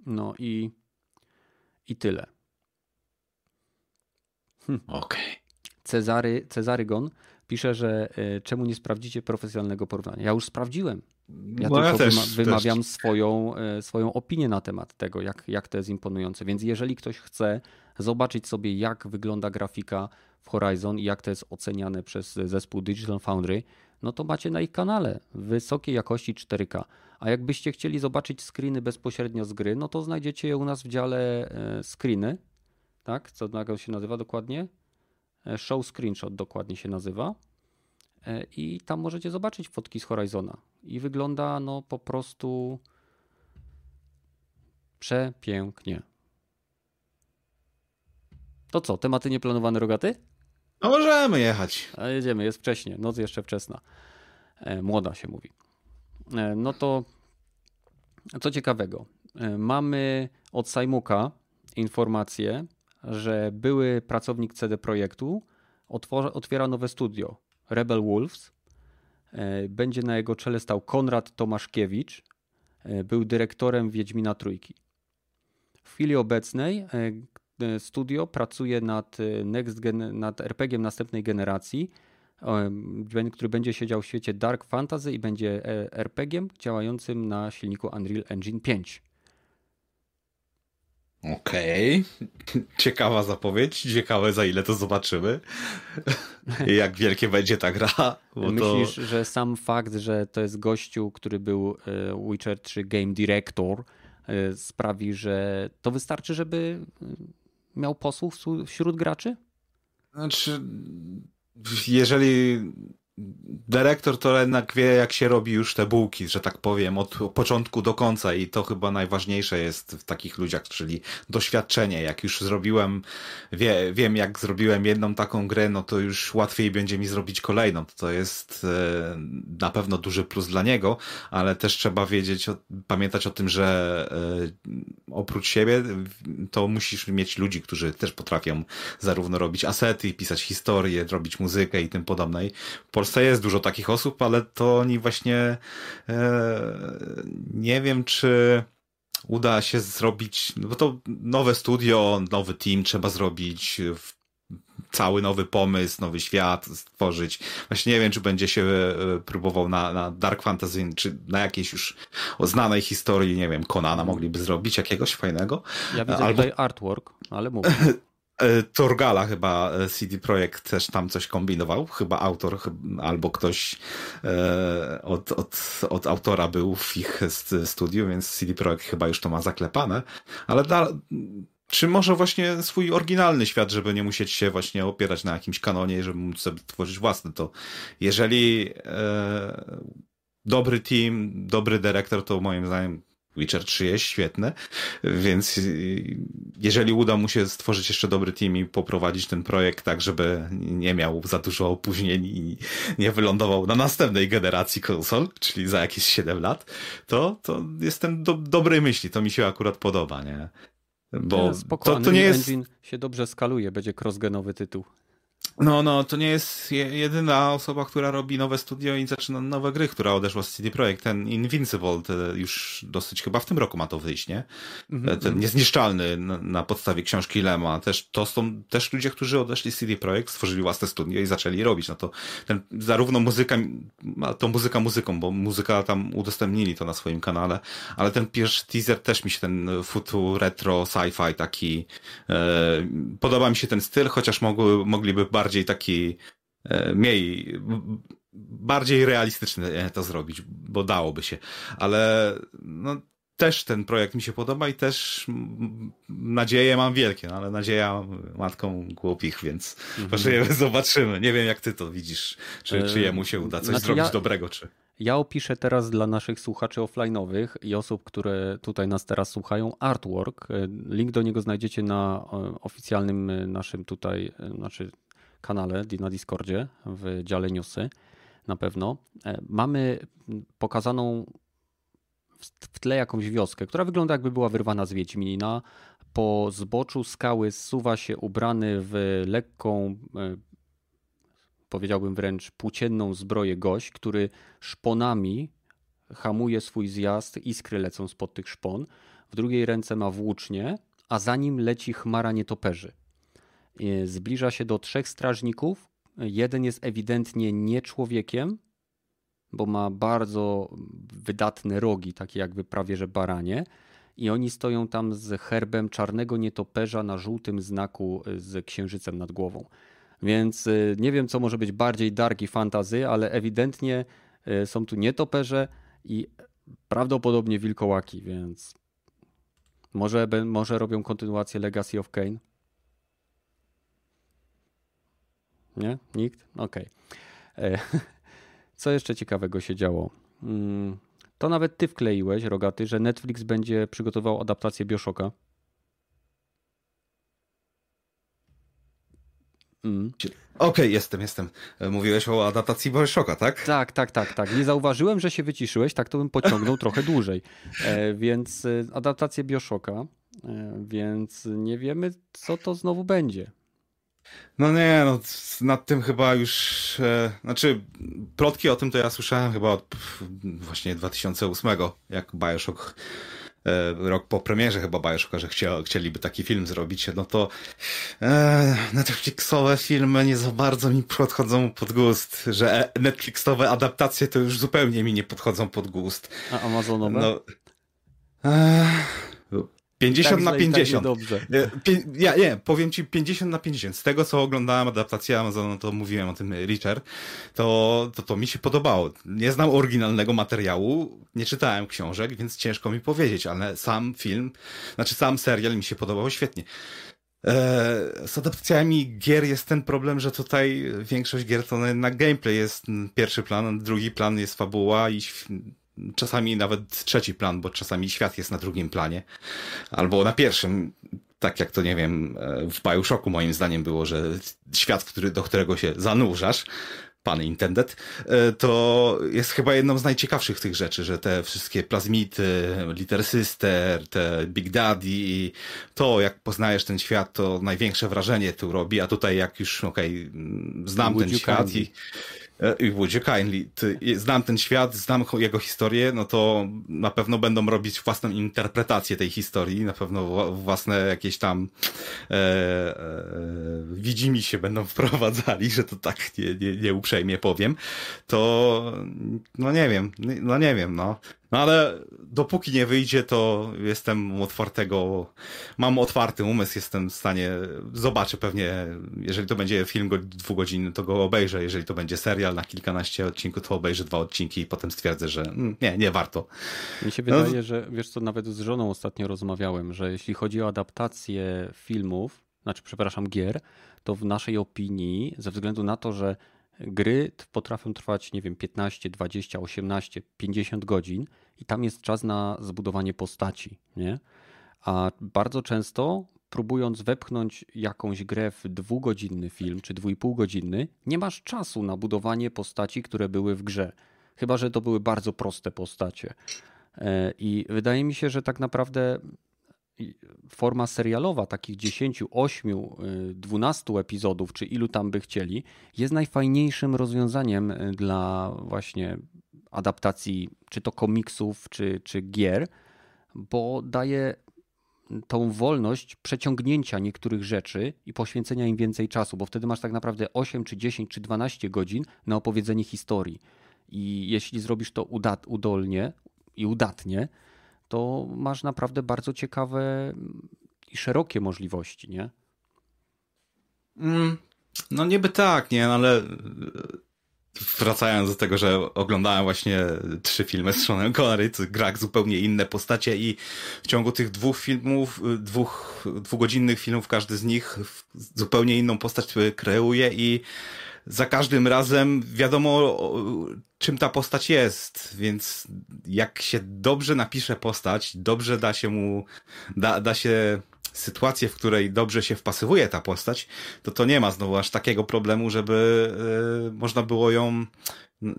No i, i tyle. Hm. Okej. Okay. Cezary, Cezarygon pisze, że y, czemu nie sprawdzicie profesjonalnego porównania. Ja już sprawdziłem. Ja no tylko ja też, wyma wymawiam też. Swoją, y, swoją opinię na temat tego, jak, jak to jest imponujące. Więc jeżeli ktoś chce zobaczyć sobie, jak wygląda grafika w Horizon i jak to jest oceniane przez zespół Digital Foundry, no to macie na ich kanale wysokiej jakości 4K. A jakbyście chcieli zobaczyć screeny bezpośrednio z gry, no to znajdziecie je u nas w dziale screeny, tak? Co się nazywa dokładnie? E, show Screenshot dokładnie się nazywa. E, I tam możecie zobaczyć fotki z Horizona. I wygląda no po prostu przepięknie. To co, tematy nieplanowane rogaty? No możemy jechać. A jedziemy, jest wcześnie, noc jeszcze wczesna. E, młoda się mówi. no to co ciekawego. mamy od Sajmuka informację, że były pracownik CD Projektu otwiera nowe studio Rebel Wolves. E, będzie na jego czele stał Konrad Tomaszkiewicz. E, był dyrektorem Wiedźmina Trójki. W chwili obecnej e, studio pracuje nad, next gen, nad RPG następnej generacji, który będzie siedział w świecie Dark Fantasy i będzie RPG działającym na silniku Unreal Engine 5. Okej, okay. ciekawa zapowiedź, ciekawe za ile to zobaczymy. Jak wielkie będzie ta gra. Myślisz, to... że sam fakt, że to jest gościu, który był e, Witcher 3 Game Director, e, sprawi, że to wystarczy, żeby e, miał posłuch wśród graczy? Znaczy, jeżeli dyrektor to jednak wie, jak się robi już te bułki, że tak powiem, od początku do końca i to chyba najważniejsze jest w takich ludziach, czyli doświadczenie. Jak już zrobiłem, wie, wiem, jak zrobiłem jedną taką grę, no to już łatwiej będzie mi zrobić kolejną. To jest e, na pewno duży plus dla niego, ale też trzeba wiedzieć, pamiętać o tym, że e, oprócz siebie to musisz mieć ludzi, którzy też potrafią zarówno robić asety, pisać historię, robić muzykę i tym podobnej. Polsce jest dużo takich osób, ale to oni właśnie e, nie wiem, czy uda się zrobić, no bo to nowe studio, nowy team trzeba zrobić, cały nowy pomysł, nowy świat stworzyć. Właśnie nie wiem, czy będzie się e, próbował na, na Dark Fantasy, czy na jakiejś już znanej historii, nie wiem, Konana mogliby zrobić jakiegoś fajnego. Ja widzę Albo... tutaj artwork, ale mówię. [laughs] E, Torgala chyba e, CD Projekt też tam coś kombinował, chyba autor albo ktoś e, od, od, od autora był w ich studiu, więc CD Projekt chyba już to ma zaklepane, ale da, czy może właśnie swój oryginalny świat, żeby nie musieć się właśnie opierać na jakimś kanonie, żeby móc sobie tworzyć własny, to jeżeli e, dobry team, dobry dyrektor, to moim zdaniem Witcher 3 jest świetny, więc jeżeli uda mu się stworzyć jeszcze dobry team i poprowadzić ten projekt tak, żeby nie miał za dużo opóźnień i nie wylądował na następnej generacji konsol, czyli za jakieś 7 lat, to, to jestem do, dobrej myśli, to mi się akurat podoba, nie? Bo to, to nie jest... Engine się dobrze skaluje, będzie crossgenowy tytuł. No, no, to nie jest jedyna osoba, która robi nowe studio i zaczyna nowe gry, która odeszła z CD Projekt. Ten Invincible już dosyć chyba w tym roku ma to wyjść, nie? Mm -hmm. Ten niezniszczalny na, na, podstawie książki Lema. Też, to są też ludzie, którzy odeszli z CD Projekt, stworzyli własne studio i zaczęli robić. No to ten, zarówno muzyka, to muzyka muzyką, bo muzyka tam udostępnili to na swoim kanale, ale ten pierwszy teaser też mi się ten futu retro sci-fi taki e, podoba mi się ten styl, chociaż mogły, mogliby bardziej bardziej taki, e, mniej, bardziej realistyczny to zrobić, bo dałoby się. Ale no, też ten projekt mi się podoba i też nadzieje mam wielkie, no, ale nadzieja matką głupich, więc mhm. [laughs] zobaczymy. Nie wiem, jak ty to widzisz, czy, czy jemu się uda coś znaczy zrobić ja... dobrego, czy... Ja opiszę teraz dla naszych słuchaczy offline'owych i osób, które tutaj nas teraz słuchają, artwork. E, link do niego znajdziecie na e, oficjalnym naszym tutaj, znaczy kanale, na Discordzie, w dziale newsy na pewno. E, mamy pokazaną w tle jakąś wioskę, która wygląda jakby była wyrwana z Wiedźmina. Po zboczu skały zsuwa się ubrany w lekką, e, powiedziałbym wręcz płócienną zbroję gość, który szponami hamuje swój zjazd, iskry lecą spod tych szpon. W drugiej ręce ma włócznie, a za nim leci chmara nietoperzy. E, zbliża się do trzech strażników. Jeden jest ewidentnie nie człowiekiem, bo ma bardzo wydatne rogi, takie jakby prawie że baranie. I oni stoją tam z herbem czarnego nietoperza na żółtym znaku e, z księżycem nad głową. Więc e, nie wiem, co może być bardziej dark i fantazy, ale ewidentnie są tu nietoperze i prawdopodobnie wilkołaki, więc może, może robią kontynuację Legacy of Kane. Nie? Nikt? Okej. Okay. E, [laughs] co jeszcze ciekawego się działo? Mm, to nawet ty wkleiłeś, Rogaty, że Netflix będzie przygotował adaptację Bioshocka. Mm. Okej, okay, jestem, jestem. Mówiłeś o adaptacji Bioshocka, tak? Tak, tak, tak, tak. Nie zauważyłem, że się wyciszyłeś, tak to bym pociągnął [laughs] trochę dłużej. E, więc e, adaptację Bioshocka, e, więc nie wiemy, co to znowu będzie. No nie, no nad tym chyba już, e, znaczy plotki o tym to ja słyszałem chyba od właśnie 2008, jak Bioshock e, rok po premierze chyba Bioshocka, że chcia, chcieliby taki film zrobić, no to e, Netflixowe filmy nie za bardzo mi podchodzą pod gust, że e, Netflixowe adaptacje to już zupełnie mi nie podchodzą pod gust. A Amazonowe? No, e, 50 tak na 50. Tak dobrze. Ja nie, powiem ci 50 na 50. Z tego, co oglądałem adaptację Amazonu, to mówiłem o tym Richard, to, to to mi się podobało. Nie znam oryginalnego materiału, nie czytałem książek, więc ciężko mi powiedzieć, ale sam film, znaczy sam serial mi się podobał świetnie. z adaptacjami gier jest ten problem, że tutaj większość gier to jednak gameplay jest pierwszy plan, drugi plan jest fabuła i czasami nawet trzeci plan, bo czasami świat jest na drugim planie. Albo na pierwszym, tak jak to, nie wiem, e, w Bioshocku moim zdaniem było, że świat, który, do którego się zanurzasz, pan intended, e, to jest chyba jedną z najciekawszych tych rzeczy, że te wszystkie plazmity, Liter Sister, te Big Daddy, to jak poznajesz ten świat, to największe wrażenie tu robi, a tutaj jak już, okej, okay, znam ten świat i E, would you kindly, znam ten świat, znam jego historię, no to na pewno będą robić własną interpretację tej historii, na pewno własne jakieś tam e, e, widzimi się będą [laughs] wprowadzali, że to tak nie, nie, nie uprzejmie powiem, to no nie wiem, no nie wiem, no. No ale dopóki nie wyjdzie, to jestem otwartego, mam otwarty umysł, jestem w stanie, zobaczę pewnie, jeżeli to będzie film dwugodzinny, to go obejrzę, jeżeli to będzie serial na kilkanaście odcinków, to obejrzę dwa odcinki i potem stwierdzę, że mm, nie, nie warto. Mi się wydaje, no, że wiesz co, nawet z żoną ostatnio rozmawiałem, że jeśli chodzi o adaptację filmów, znaczy przepraszam, gier, to w naszej opinii, ze względu na to, że gry potrafią trwać, nie wiem, 15, 20, 18, 50 godzin i tam jest czas na zbudowanie postaci, nie? A bardzo często próbując wepchnąć jakąś grę w dwugodzinny film czy dwójpółgodzinny, nie masz czasu na budowanie postaci, które były w grze. Chyba, że to były bardzo proste postacie. E, I wydaje mi się, że tak naprawdę forma serialowa takich 10, 8, 12 epizodów, czy ilu tam by chcieli, jest najfajniejszym rozwiązaniem y, dla właśnie adaptacji czy to komiksów, czy, czy gier, bo daje tą wolność przeciągnięcia niektórych rzeczy i poświęcenia im więcej czasu, bo wtedy masz tak naprawdę 8, czy 10, czy 12 godzin na opowiedzenie historii. I jeśli zrobisz to udolnie i udatnie, to masz naprawdę bardzo ciekawe i szerokie możliwości, nie? Mm, no niby tak, nie, no ale wracając do tego, że oglądałem właśnie trzy filmy z Seanem Connery, to gra zupełnie inne postacie i w ciągu tych dwóch filmów, dwóch, dwugodzinnych filmów, każdy z nich zupełnie inną postać kreuje i za każdym razem wiadomo, czym ta postać jest, więc jak się dobrze napisze postać, dobrze da się mu, da, da się sytuację, w której dobrze się wpasowuje ta postać, to to nie ma znowu aż takiego problemu, żeby y, można było ją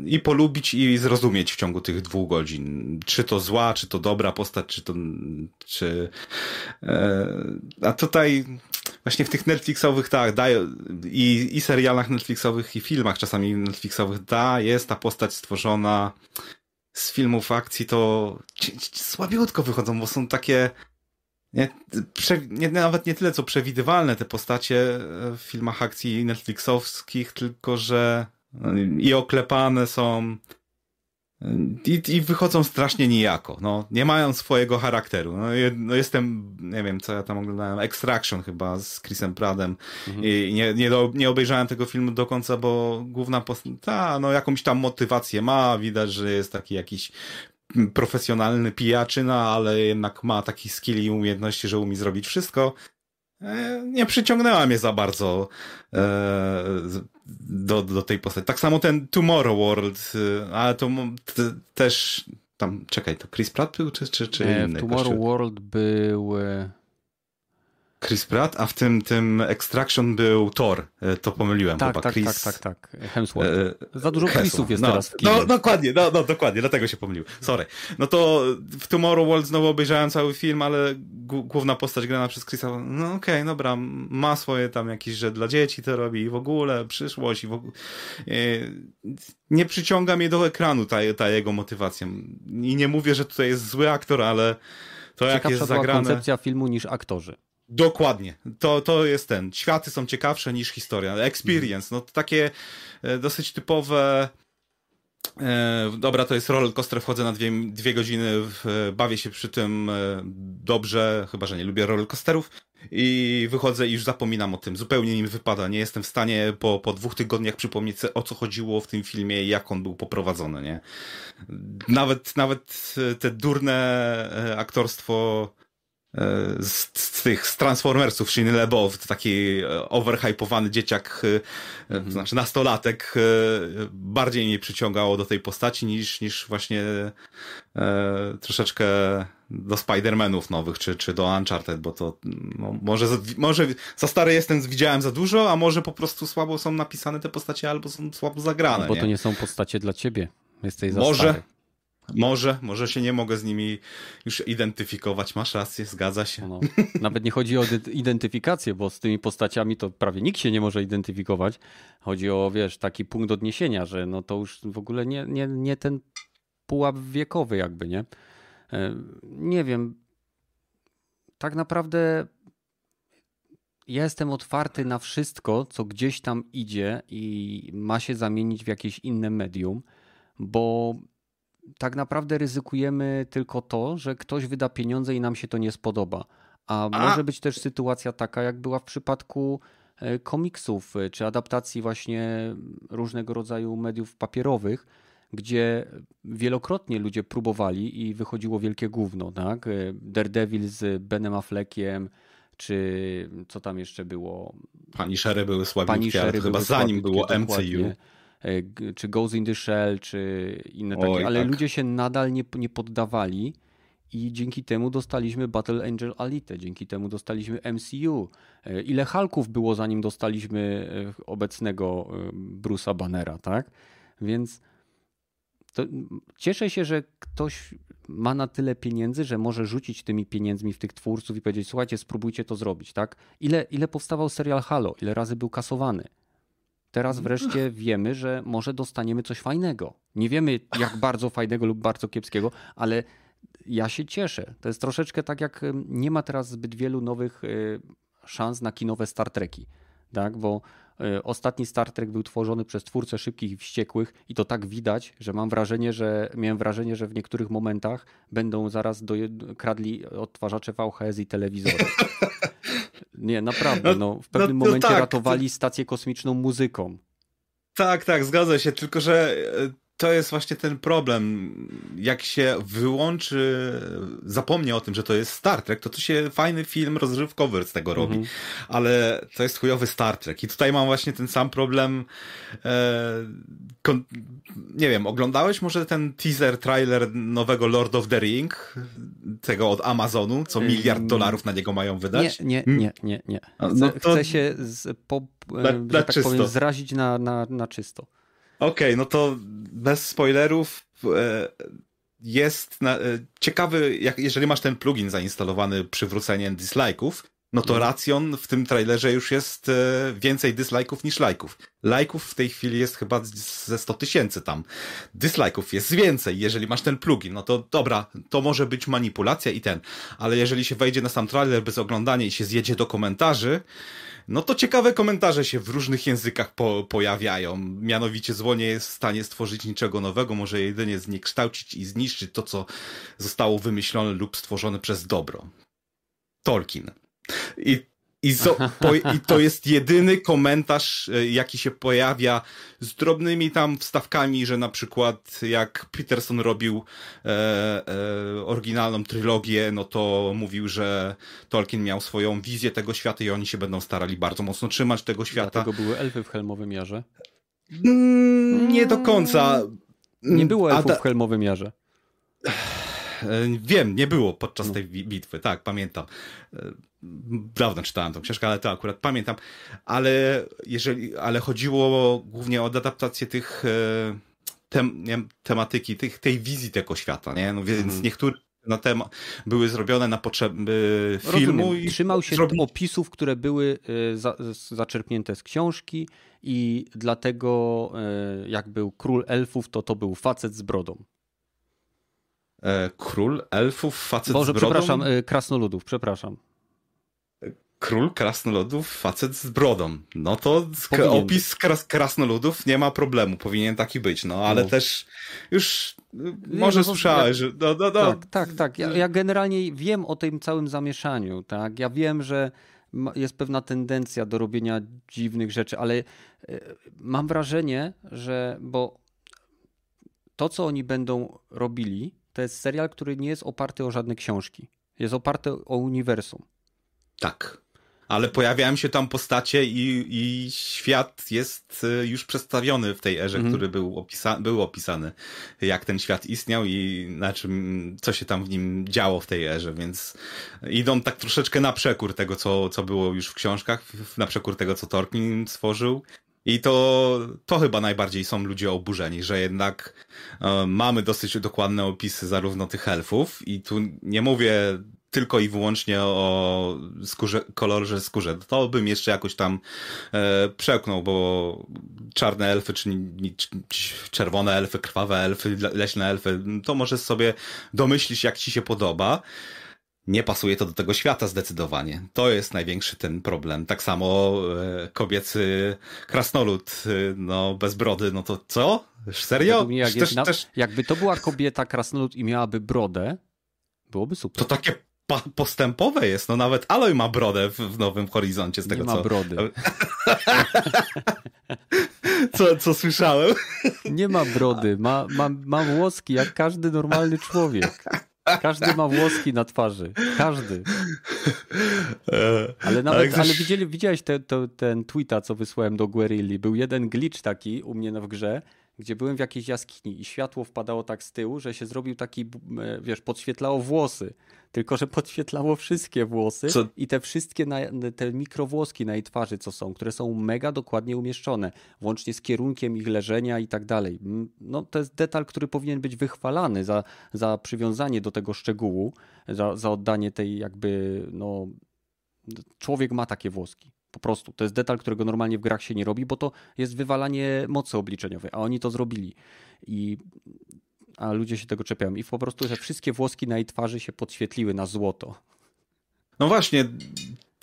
i polubić i zrozumieć w ciągu tych dwóch godzin. Czy to zła, czy to dobra postać, czy to, czy, e, a tutaj właśnie w tych Netflixowych, tak, daje, i, i serialach Netflixowych, i filmach czasami Netflixowych, da, jest ta postać stworzona z filmów akcji, to słabiutko wychodzą, bo są takie, nie, prze, nie, nawet nie tyle co przewidywalne te postacie w filmach akcji Netflixowskich, tylko że i oklepane są i, i wychodzą strasznie nijako. No, nie mają swojego charakteru. No, no, jestem, nie wiem, co ja tam oglądałem, Extraction chyba z Chrisem Pradem mhm. i nie, nie, do, nie obejrzałem tego filmu do końca, bo główna postać, ta, no jakąś tam motywację ma, widać, że jest taki jakiś profesjonalny pijaczyna, ale jednak ma taki skill i umiejętności, że umie zrobić wszystko. E, nie przyciągnęła mnie za bardzo e, do, do tej postaci. Tak samo ten Tomorrow World, e, ale to też tam, czekaj, to Chris Pratt był, czy, czy, czy nie, inny? Tomorrow World był... Chris Pratt, a w tym, tym Extraction był Thor. E, to pomyliłem tak, chyba. Tak, Chris... tak, tak, tak. Hemsworth. E, Za dużo Chrisów jest no, teraz w kinie. No, dokładnie, no, no, dokładnie, dlatego się pomylił. Sorry. No to w Tomorrow znowu obejrzałem cały film, ale główna postać grana przez Chrisa, no okej, okay, dobra, ma swoje tam jakieś, że dla dzieci to robi i w ogóle przyszłość i w ogóle... E, nie przyciąga mnie do ekranu ta, ta jego motywacja. I nie mówię, że tutaj jest zły aktor, ale to jak jest zagrane... koncepcja filmu niż aktorzy. Dokładnie. To, to jest ten. Światy są ciekawsze niż historia. Experience. No to takie e, dosyć typowe. E, dobra, to jest roller coaster, wchodzę na dwie, dwie godziny, w, bawię się przy tym e, dobrze, chyba że nie lubię roller coasterów i wychodzę i już zapominam o tym. Zupełnie nim wypada. Nie jestem w stanie po, po dwóch tygodniach przypomnieć o co chodziło w tym filmie i jak on był poprowadzony, nie? Nawet, nawet te durne aktorstwo z, z, tych z Transformersów, Shiny LeBeouf, taki overhypowany dzieciak, mm -hmm. to znaczy nastolatek, bardziej mnie przyciągało do tej postaci niż, niż właśnie e, troszeczkę do Spider-Manów nowych, czy, czy do Uncharted, bo to no, może, może za stary jestem, widziałem za dużo, a może po prostu słabo są napisane te postacie, albo są słabo zagrane. Bo nie? to nie są postacie dla ciebie. Jesteś za może, stary. Może, może się nie mogę z nimi już identyfikować. Masz rację, zgadza się. No, nawet nie chodzi o identyfikację, bo z tymi postaciami to prawie nikt się nie może identyfikować. Chodzi o, wiesz, taki punkt odniesienia, że no to już w ogóle nie, nie, nie ten pułap wiekowy jakby, nie? E, nie wiem. Tak naprawdę ja jestem otwarty na wszystko, co gdzieś tam idzie i ma się zamienić w jakieś inne medium, bo tak naprawdę ryzykujemy tylko to, że ktoś wyda pieniądze i nam się to nie spodoba. A, A. może być też sytuacja taka, jak była w przypadku e, komiksów, e, czy adaptacji właśnie różnego rodzaju mediów papierowych, gdzie wielokrotnie ludzie próbowali i wychodziło wielkie gówno, tak? E, Daredevil z Benem Affleckiem, czy co tam jeszcze było? Pani Szery były słabiutkie, ale chyba zanim było MCU. E, czy Goes in the Shell, czy inne Oj, takie, ale tak. ludzie się nadal nie, nie poddawali i dzięki temu dostaliśmy Battle Angel Alite, dzięki temu dostaliśmy MCU. E, ile Hulków było zanim dostaliśmy e, obecnego Bruce'a Bannera, tak? Więc cieszę się, że ktoś ma na tyle pieniędzy, że może rzucić tymi pieniędzmi w tych twórców i powiedzieć, słuchajcie, spróbujcie to zrobić, tak? Ile, ile powstawał serial Halo? Ile razy był kasowany? Teraz wreszcie wiemy, że może dostaniemy coś fajnego. Nie wiemy, jak [laughs] bardzo fajnego lub bardzo kiepskiego, ale ja się cieszę. To jest troszeczkę tak, jak nie ma teraz zbyt wielu nowych y, szans na kinowe Star Treki. Tak? Bo y, ostatni Star Trek był tworzony przez twórcę szybkich i wściekłych i to tak widać, że mam wrażenie, że miałem wrażenie, że w niektórych momentach będą zaraz do, kradli odtwarzacze VHS i telewizory. [laughs] Nie, naprawdę. No, w pewnym no, no momencie tak, ratowali to... stację kosmiczną muzyką. Tak, tak, zgadza się. Tylko, że e, to jest właśnie ten problem. Jak się wyłączy, zapomnie o tym, że to jest Star Trek, to to się fajny film rozrywkowy z tego robi. Mhm. Ale to jest chujowy Star Trek. I tutaj mam właśnie ten sam problem. E, kon, nie wiem, oglądałeś może ten teaser, trailer nowego Lord of the Ring? Tego od Amazonu, co miliard dolarów na niego mają wydać? Nie, nie, nie, nie. nie. Chcę, no to... chcę się z, po, na tak czysto. powiem, zrazić na, na, na czysto. Okej, okay, no to bez spoilerów e, jest na, e, ciekawy, jak, jeżeli masz ten plugin zainstalowany, przywrócenie dislike'ów, no to mhm. racjon w tym trailerze już jest e, więcej dislike'ów niż lajków. Lajków w tej chwili jest chyba ze 100 tysięcy tam. Dislike'ów jest więcej, jeżeli masz ten plugin. No to dobra, to może być manipulacja i ten. Ale jeżeli się wejdzie na sam trailer bez oglądania i się zjedzie do komentarzy, no to ciekawe komentarze się w różnych językach po, pojawiają. Mianowicie zło nie jest w stanie stworzyć niczego nowego, może jedynie zniekształcić i zniszczyć to, co zostało wymyślone lub stworzone przez dobro. Tolkien. I i, zo, po, I to jest jedyny komentarz, e, jaki się pojawia z drobnymi tam wstawkami, że na przykład jak Peterson robił e, e, oryginalną trylogię, no to mówił, że Tolkien miał swoją wizję tego świata i oni się będą starali bardzo mocno trzymać tego świata. Dlatego były elfy w Helmowym Jarze? Mm, nie do końca. Nie było elfów w Helmowym Jarze. E, wiem, nie było podczas no. tej bitwy, tak, pamiętam. E, dawno czytałem tą książkę, ale to akurat pamiętam. Ale jeżeli, ale chodziło głównie o adaptację tych e, tem, nie, tematyki, tych, tej wizji tego świata, nie? No więc mhm. niektóre na temat były zrobione na potrzeby filmu. Rozumiem. I Trzymał się zrobi... opisów, które były za, zaczerpnięte z książki i dlatego jak był król elfów, to to był facet z brodą. E, król elfów, facet Boże, z brodą? przepraszam, e, krasnoludów, przepraszam. Król krasnoludów, facet z brodą. No to Powinien opis kras krasnoludów nie ma problemu, powinien taki być, no ale no. też już nie, może no, słyszałeś, że... No, no, no. Tak, tak, tak. Ja, ja generalnie wiem o tym całym zamieszaniu, tak. Ja wiem, że jest pewna tendencja do robienia dziwnych rzeczy, ale e, mam wrażenie, że bo to, co oni będą robili, to jest serial, który nie jest oparty o żadne książki. Jest oparte o uniwersum. Tak. Ale pojawiają się tam postacie i, i świat jest y, już przedstawiony w tej erze, mhm. który był, opisa był opisany. Jak ten świat istniał i na czym, co się tam w nim działo w tej erze, więc idą tak troszeczkę na przekór tego, co, co było już w książkach, na przekór tego, co Tolkien stworzył. I to, to chyba najbardziej są ludzie oburzeni, że jednak e, mamy dosyć dokładne opisy zarówno tych elfów i tu nie mówię tylko i wyłącznie o skórze, kolorze skórze. To bym jeszcze jakoś tam e, przełknął, bo czarne elfy, czy, czy czerwone elfy, krwawe elfy, leśne elfy, to możesz sobie domyślić, jak ci się podoba nie pasuje to do tego świata zdecydowanie. To jest największy ten problem. Tak samo e, kobiecy krasnolud, e, no bez brody, no to co? Serio? Mnie, jak też, też... Jakby to była kobieta krasnolud i miałaby brodę, byłoby super. To takie postępowe jest, no nawet Aloy ma brodę w, w Nowym Horyzoncie z tego nie co... ma brody. [laughs] co, co słyszałem. Nie ma brody, ma, ma, ma włoski jak każdy normalny człowiek. Każdy ma włoski na twarzy. Każdy. E, ale nawet, ale, ale widzieli, widziałeś te, te, ten tweeta, co wysłałem do Guerilli. Był jeden glitch taki u mnie w grze, gdzie byłem w jakiejś jaskini i światło wpadało tak z tyłu, że się zrobił taki, e, wiesz, podświetlało włosy. Tylko, że [laughs] podświetlało wszystkie włosy co? i te wszystkie, na, te mikrowłoski na jej twarzy, co są, które są mega dokładnie umieszczone, włącznie z kierunkiem ich leżenia i tak dalej. No, to jest detal, który powinien być wychwalany za, za przywiązanie do tego szczegółu, za, za oddanie tej jakby, no, człowiek ma takie włoski. Po prostu. To jest detal, którego normalnie w grach się nie robi, bo to jest wywalanie mocy obliczeniowej, a oni to zrobili. I a ludzie się tego czepiają. I po prostu, że wszystkie włoski na jej twarzy się podświetliły na złoto. No właśnie.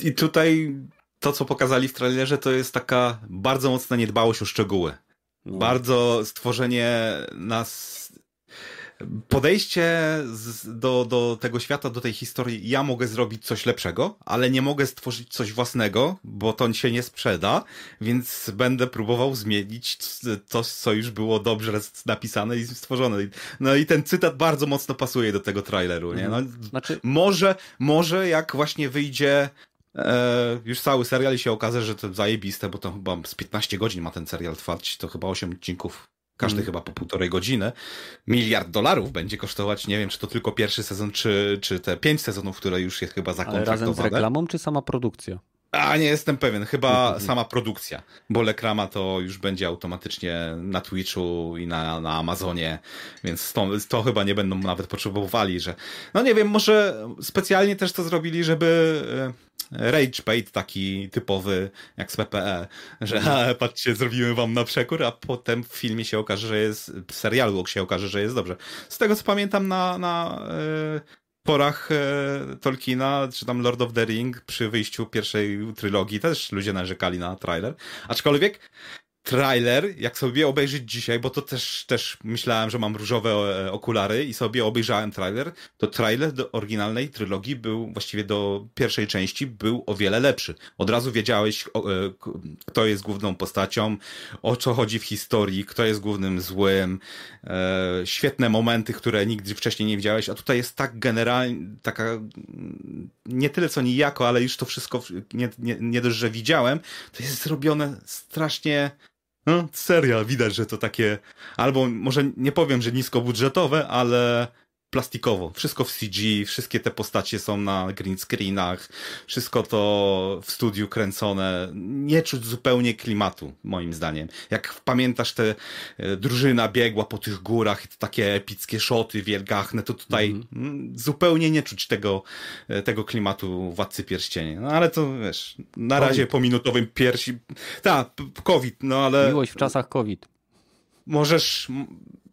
I tutaj to, co pokazali w trailerze, to jest taka bardzo mocna niedbałość o szczegóły. No. Bardzo stworzenie nas podejście z, do, do tego świata, do tej historii, ja mogę zrobić coś lepszego, ale nie mogę stworzyć coś własnego, bo to się nie sprzeda, więc będę próbował zmienić coś, co już było dobrze napisane i stworzone. No i ten cytat bardzo mocno pasuje do tego traileru, nie? No, znaczy... Może, może jak właśnie wyjdzie E, już cały serial się okaże, że to zajebiste, bo to chyba z 15 godzin ma ten serial trwać, to chyba 8 odcinków każdy mm. chyba po półtorej godziny, miliard dolarów będzie kosztować, nie wiem, czy to tylko pierwszy sezon, czy, czy te pięć sezonów, które już jest chyba zakontraktowane. Ale razem z reklamą, czy sama produkcja? A nie jestem pewien, chyba mhm. sama produkcja, bo reklama to już będzie automatycznie na Twitchu i na, na Amazonie, więc to, to chyba nie będą nawet potrzebowali, że no nie wiem, może specjalnie też to zrobili, żeby e, rage bait taki typowy jak z PPE, że mhm. a, [laughs] patrzcie, zrobimy wam na przekór, a potem w filmie się okaże, że jest, w serialu się okaże, że jest dobrze. Z tego co pamiętam na, na e, porach e, Tolkiena, czy tam Lord of the Ring przy wyjściu pierwszej trylogii też ludzie narzekali na trailer. Aczkolwiek trailer, jak sobie obejrzeć dzisiaj, bo to też, też myślałem, że mam różowe e, okulary i sobie obejrzałem trailer, to trailer do oryginalnej trylogii był, właściwie do pierwszej części, był o wiele lepszy. Od razu wiedziałeś, e, kto jest główną postacią, o co chodzi w historii, kto jest głównym złym, e, świetne momenty, które nigdy wcześniej nie widziałeś, a tutaj jest tak generalnie, taka, nie tyle co nijako, ale już to wszystko, nie, nie, nie dość, że widziałem, to jest zrobione strasznie no, serial, widać, że to takie, albo może nie powiem, że niskobudżetowe, ale plastikowo. Wszystko w CG, wszystkie te postacie są na green screenach, wszystko to w studiu kręcone. Nie czuć zupełnie klimatu, moim zdaniem. Jak pamiętasz, te e, drużyna biegła po tych górach i takie epickie szoty wielgachne, to tutaj -hmm. zupełnie nie czuć tego, e, tego klimatu Władcy Pierścienie. No ale to wiesz, na COVID. razie po minutowym piersi... Tak, COVID, no ale... Miłość w czasach COVID. Możesz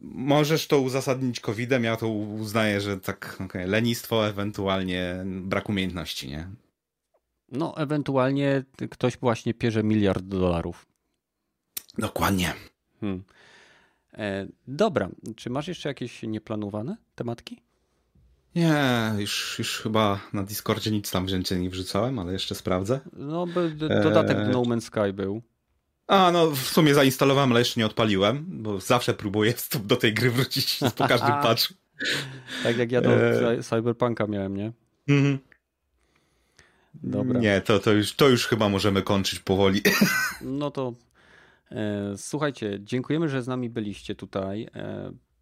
możesz to uzasadnić COVID-em, ja to uznaję, że tak okay, lenistwo, ewentualnie brak umiejętności, nie? No, ewentualnie ktoś właśnie pierze miliard dolarów. Dokładnie. Hmm. E, dobra, czy masz jeszcze jakieś nieplanowane tematki? Nie, już, już chyba na Discordzie nic tam więcej nie wrzucałem, ale jeszcze sprawdzę. No, dodatek do No Man's Sky był. A, no w sumie zainstalowałem, ale jeszcze nie odpaliłem, bo zawsze próbuję do tej gry wrócić [laughs] po każdym patchu. tak jak ja do e... Cyberpunka miałem, nie? Mhm. Dobra. Nie, to, to, już, to już chyba możemy kończyć powoli. [laughs] No to e, słuchajcie, dziękujemy, że z nami byliście tutaj.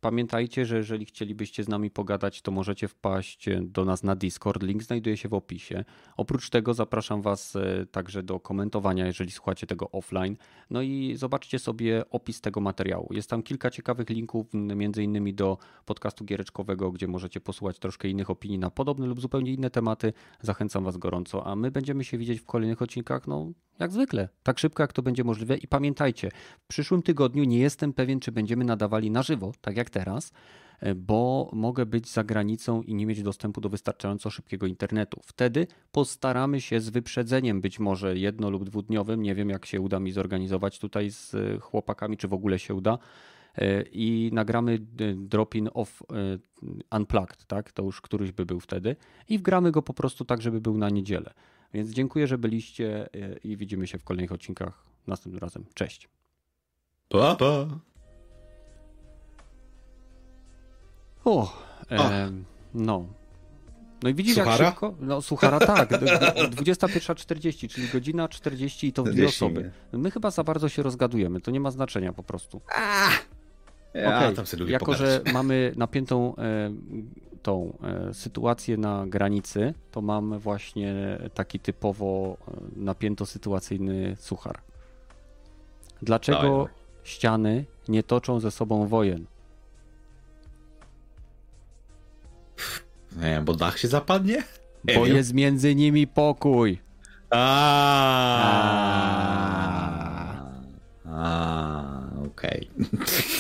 E, Pamiętajcie, że jeżeli chcielibyście z nami pogadać, to możecie wpaść do nas na Discord. Link znajduje się w opisie. Oprócz tego zapraszam Was e, także do komentowania, jeżeli słuchacie tego offline. No i zobaczcie sobie opis tego materiału. Jest tam kilka ciekawych linków, między innymi do podcastu giereczkowego, gdzie możecie posłuchać troszkę innych opinii na podobne lub zupełnie inne tematy. Zachęcam Was gorąco, a my będziemy się widzieć w kolejnych odcinkach. No, jak zwykle, tak szybko jak to będzie możliwe. I pamiętajcie, w przyszłym tygodniu nie jestem pewien, czy będziemy nadawali na żywo, tak jak teraz, e, bo mogę być za granicą i nie mieć dostępu do wystarczająco szybkiego internetu. Wtedy postaramy się z wyprzedzeniem, być może jedno lub dwudniowym. Nie wiem, jak się uda mi zorganizować tutaj z e, chłopakami, czy w ogóle się uda. E, I nagramy drop-in of Unplugged, tak? To już któryś by był wtedy. I wgramy go po prostu tak, żeby był na niedzielę. Więc dziękuję, że byliście i widzimy się w kolejnych odcinkach następnym razem. Cześć. Pa, pa. O, e, no. No i widzisz Suchara? jak szybko? No suchara tak, 21.40, czyli godzina 40 i to w dwie osoby. My chyba za bardzo się rozgadujemy, to nie ma znaczenia po prostu. Ja Okej, tam sobie lubię Jako, pogadać. że mamy napiętą e, tą e, sytuację na granicy, to mamy właśnie taki typowo e, napięto-sytuacyjny suchar. Dlaczego ściany nie toczą ze sobą wojen? Nie bo dach się zapadnie? Nie Bo wiem. jest między nimi pokój. A. A. Okej. [laughs]